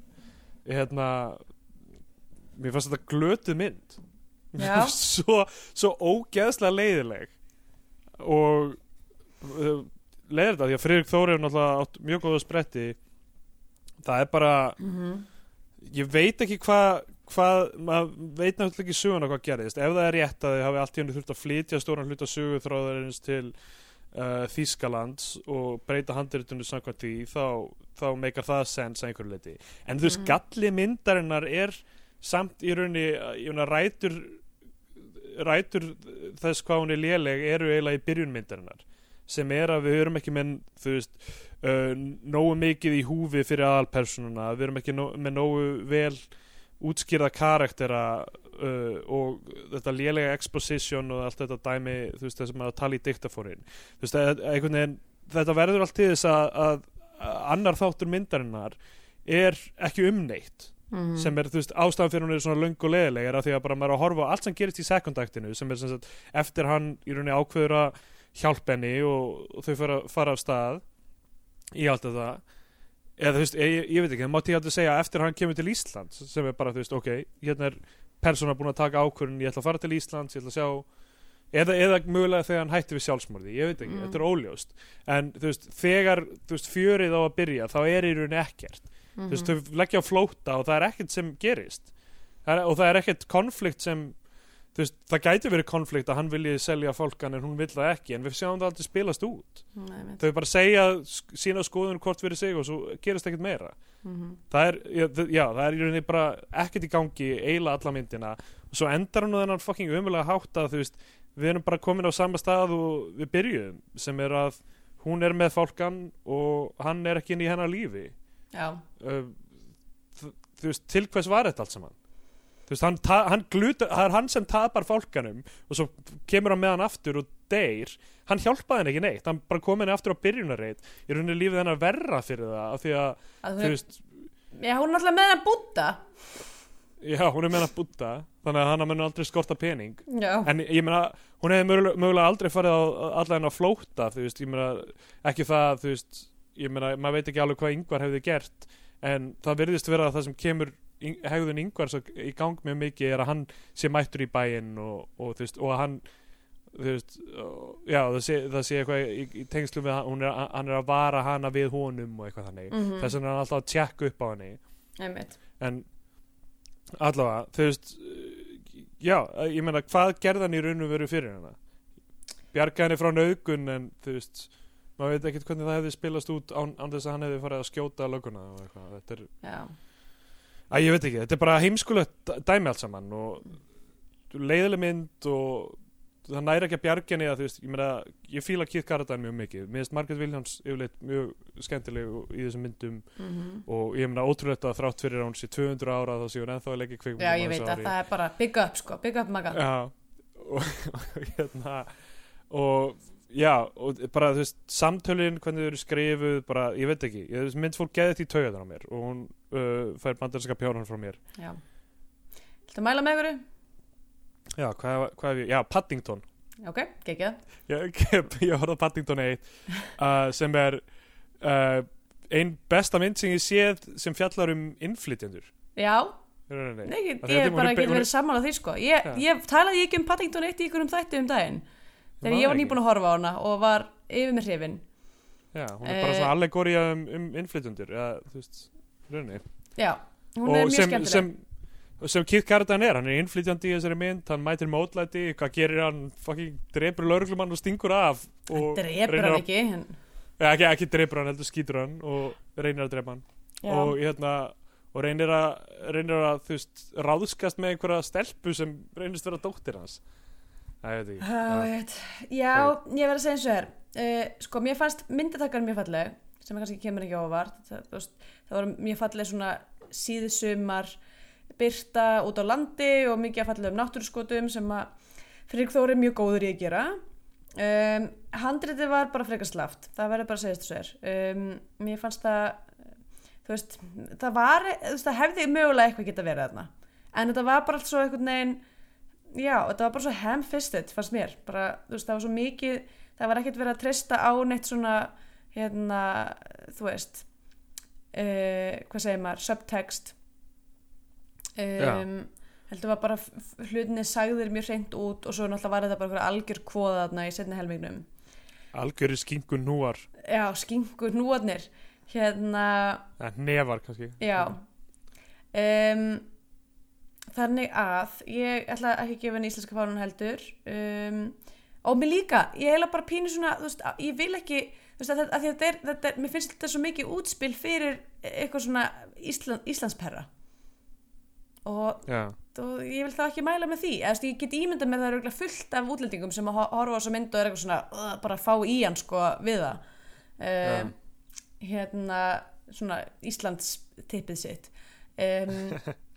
ég, hérna mér fannst þetta glötuð mynd. Svo, svo ógeðslega leiðileg og uh, leiðir þetta því að Friðrik Þóri er náttúrulega átt mjög góða spretti. Það er bara Mm ég veit ekki hvað hvað, maður veit náttúrulega ekki söguna hvað gerðist, ef það er rétt að þið hafi allt í henni þurft að flytja stóran hluta söguþráðarins til uh, Þýskalands og breyta handritunni samkvæmt því, þá, þá meikar það sens að einhverju leiti, en þú veist Mhm. galli myndarinnar er samt í rauninni, rætur rætur þess hvað hún er léleg eru eiginlega í byrjun myndarinnar sem er að við erum ekki með þú veist, uh, nógu mikið í húfi fyrir aðalpersonuna, við erum ekki með nógu vel útskýrða karaktera uh, og þetta lélega exposition og allt þetta dæmi þú veist þess að tala í diktafórin þú veist, einhvern veginn þetta verður allt til þess að, að, annar þáttur myndarinnar er ekki umneitt -hmm. sem er, þú veist, ástæðan fyrir hún er svona löng og leðileg er að því að bara maður er að horfa á allt sem gerist í sekundaktinu sem er sem sagt eftir hann í rauninni ákveður að hjálpa henni og, þau fara, fara af stað í allt þetta eða þú veist, ég, ég veit ekki, það mátti ég að segja eftir hann kemur til Ísland sem er bara, þú veist, ok, hérna er persóna búin að taka ákvörðun, ég ætla að fara til Íslands ég ætla að sjá eða, eða mögulega þegar hann hætti við sjálfsmorði, ég veit ekki, Mm. þetta er óljóst en þú veist, þegar þú veist, fjörið á að byrja, þá er í rauninni ekkert Mhm. þú veist, þau leggja á flóta og það er ekkert sem gerist það er, og það er ekkert konflikt sem veist, það gæti verið konflikt að hann vilji selja fólkan en hún vill það ekki en við sjáum það aldrei spilast út. Nei, þau bara segja sína skoðun hvort fyrir sig og svo gerist ekkert meira. Mhm. það er, já, já, það er í rauninni bara ekkert í gangi, eiginlega alla myndina. Og svo endar hann á þennan fucking hátt að þú veist, við erum bara komin á sama stað og við byrjuðum sem er að hún er með fólkan og hann er ekki inn í hennar lífi. Já, uh, þú veist, til hvers var þetta allt saman þú veist, hann, hann glutar, það er hann sem tapar fólkanum og svo kemur hann með hann aftur og deyr. Hann hjálpaði henni ekki neitt, hann bara kom henni aftur á byrjunarreit. Í rauninni lífið hennar verra fyrir það af því að, Að þú veist já, hún er alltaf með hennar búta já, hún er með hann að búta þannig að hann mun aldrei skorta pening. Já, en ég meina, hún hefði mögulega, mögulega aldrei farið á alla hennar flóta þú veist, ég meina, ekki það þú veist, ég meina, maður veit ekki alveg hvað yngvar hefði gert, en það virðist vera að það sem kemur hegðun yngvar í gang mjög mikið er að hann sé mættur í bæinn og, og þú veist, og að hann veist, já, það sé, það sé eitthvað í, í tengslum við hann, er, hann er að vara hana við honum og eitthvað þannig. Mhm. þess vegna er hann alltaf að tjekka upp á einmitt. En allavega, þú veist já, ég meina, hvað gerði hann í raun og veru fyrir hana? Bjarga henni frá nauðgun en þú veist maður veit ekkert hvernig það hefði spilast út án, án þess að hann hefði farið að skjóta löguna og eitthvað, þetta er, já, að ég veit ekki þetta er bara heimskulegt dæmi allt saman og leiðileg mynd og það næri ekki að bjarga henni að þú veist, ég meina, ég fíla Keith Carradine mjög mikið, mér finnst Margaret Williams yfirleitt mjög skemmtileg í þessum myndum mhm. og ég meina ótrúlegt að þrátt fyrir hún sé 200 ára þá sé hún ennþá að leggja kvikmyndum Já, ég veit að það er bara big up sko, big up maga. Já, og, [laughs] og hérna og já, og bara þú veist samtölin, hvernig þau eru skrifuð bara, ég veit ekki, ég veist, mynd fólk geðið því taugaðan á mér og hún uh, fær bandarska pjáran frá mér. Já. Að mæla með ykkur? Já, hvað, hvað hef ég, já, Paddington. Ok, geggjað. [laughs] Ég, ég horfði á Paddington 1 uh, sem er uh, ein besta mynd sem ég séð sem fjallar um innflytjendur. Já, Í nei, Af því að ég er bara er- verið sammála því sko. Ég, ég talaði ekki um Paddington 1 í ykkur um þætti um daginn Þegar ég var ekki. nýbúin að horfa á hana og var yfir með hrifin. Já, hún er bara Eh, svona allegória um, um innflytjendur ja, þú veist, í rauninni. Já, hún er og mjög sem, skemmtileg. sem, sem Keith Carradine er, hann er innflytjandi í þessari mynd, hann mætir mótlæti hvað gerir hann, fucking drepur lauruglumann og stingur af og reynir hann að- ekki en, ja, ekki, ekki drepur hann, heldur skýtur hann og reynir að drepa hann. Já, og, hérna, og reynir að reynir að, þú veist, ráðskast með einhverja stelpu sem reynist vera dóttir hans það ég veit ekki. Já, ég veit. Já, ég verð að segja eins og þér uh, Sko, mér fannst myndatakar mjög falleg sem kannski kemur ekki á óvart. Það, það var mjög falleg svona síðsumar byrta út á landi og mikið að fallegum náttúruskotum sem að Friðrik Þóri er mjög góður í að gera. Um, Handritið var bara frekar slaft. Það verður bara að segja þessu þér um, Mér fannst það þú veist, það var þú veist, það hefði mögulega eitthvað geta verið þarna. En þetta var bara allt svo einhvern veginn já, þetta var bara svo ham-fisted fannst mér, bara, þú veist, það var svo mikið það var ekkert verið að treysta á neitt svona hérna, þú veist uh, hvað segir maður, subtext. Um, heldur var bara hlutinni sagðir mjög hreint út og svo náttúrulega var þetta bara algjör kvoða þarna í setni helmingnum. Algjöri skingun núar, já, skingur núarnir. Hérna nefar kannski. Já. Um, Þannig að ég ætla ekki að gefa henni íslenska fánun heldur. Um, og mér líka, ég heila bara pínu svona, veist, ég vil ekki veist, að, að þetta er, þetta er, mér finnst þetta svo mikið útspil fyrir eitthvað svona Ísland, Íslandspera og, og ég vil þá ekki mæla með því. Eða þú veist, ég get ímyndað með það er fullt af útlendingum sem að ho- horfa á þessa mynd og er eitthvað svona uh, bara fá í hann sko við það. Um, hérna svona Íslands tippið sitt. Um, [laughs]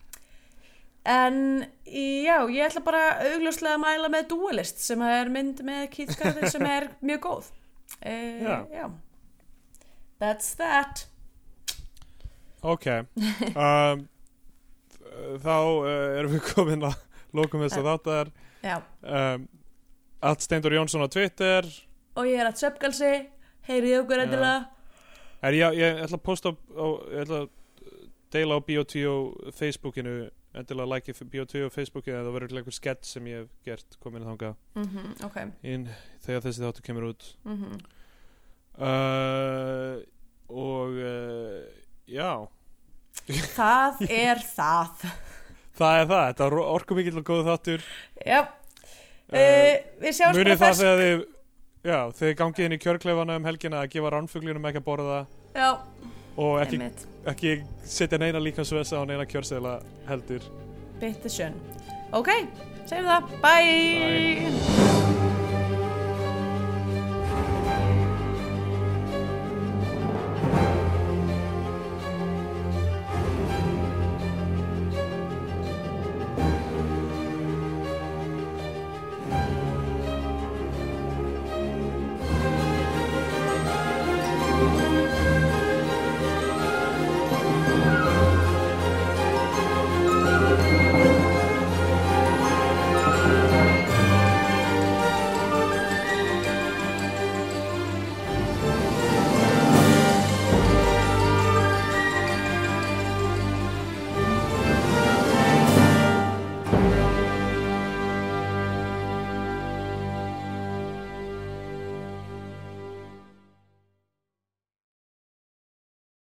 en já, ég ætla bara augljóslega að mæla með Duelist sem er mynd með Keith Carradine sem er [laughs] mjög góð. Uh, Já. já. That's that. Ok. Um, þá uh, erum við komin að lókum þess að þáttar. Já. um, allt Steindur Jónsson á Twitter. Og ég er að söpgalsi heyrið okkur Já. endilega. Er, ég, ég ætla að posta á, á ég ætla að deila á Bíotvíó Facebookinu endilega like Bíotvíó Facebookinu eða það verður einhver skett sem ég hef gert komin þangað. Mm ok. Inn þegar þessi þáttu kemur út. Mm uh, og uh, já. [laughs] Það er það. Það er það, þetta er orku mikill og góð þáttur. Já. Uh, við sjáum bara það þegar þið já, þið gangið inn í kjörklefana um helgina að gefa rannfuglinum ekki að borða. Já, og ekki, ekki setja neina líkansvesa á neina kjörsela heldur Bitte schön. Ok, segjum það. Bye. Bye.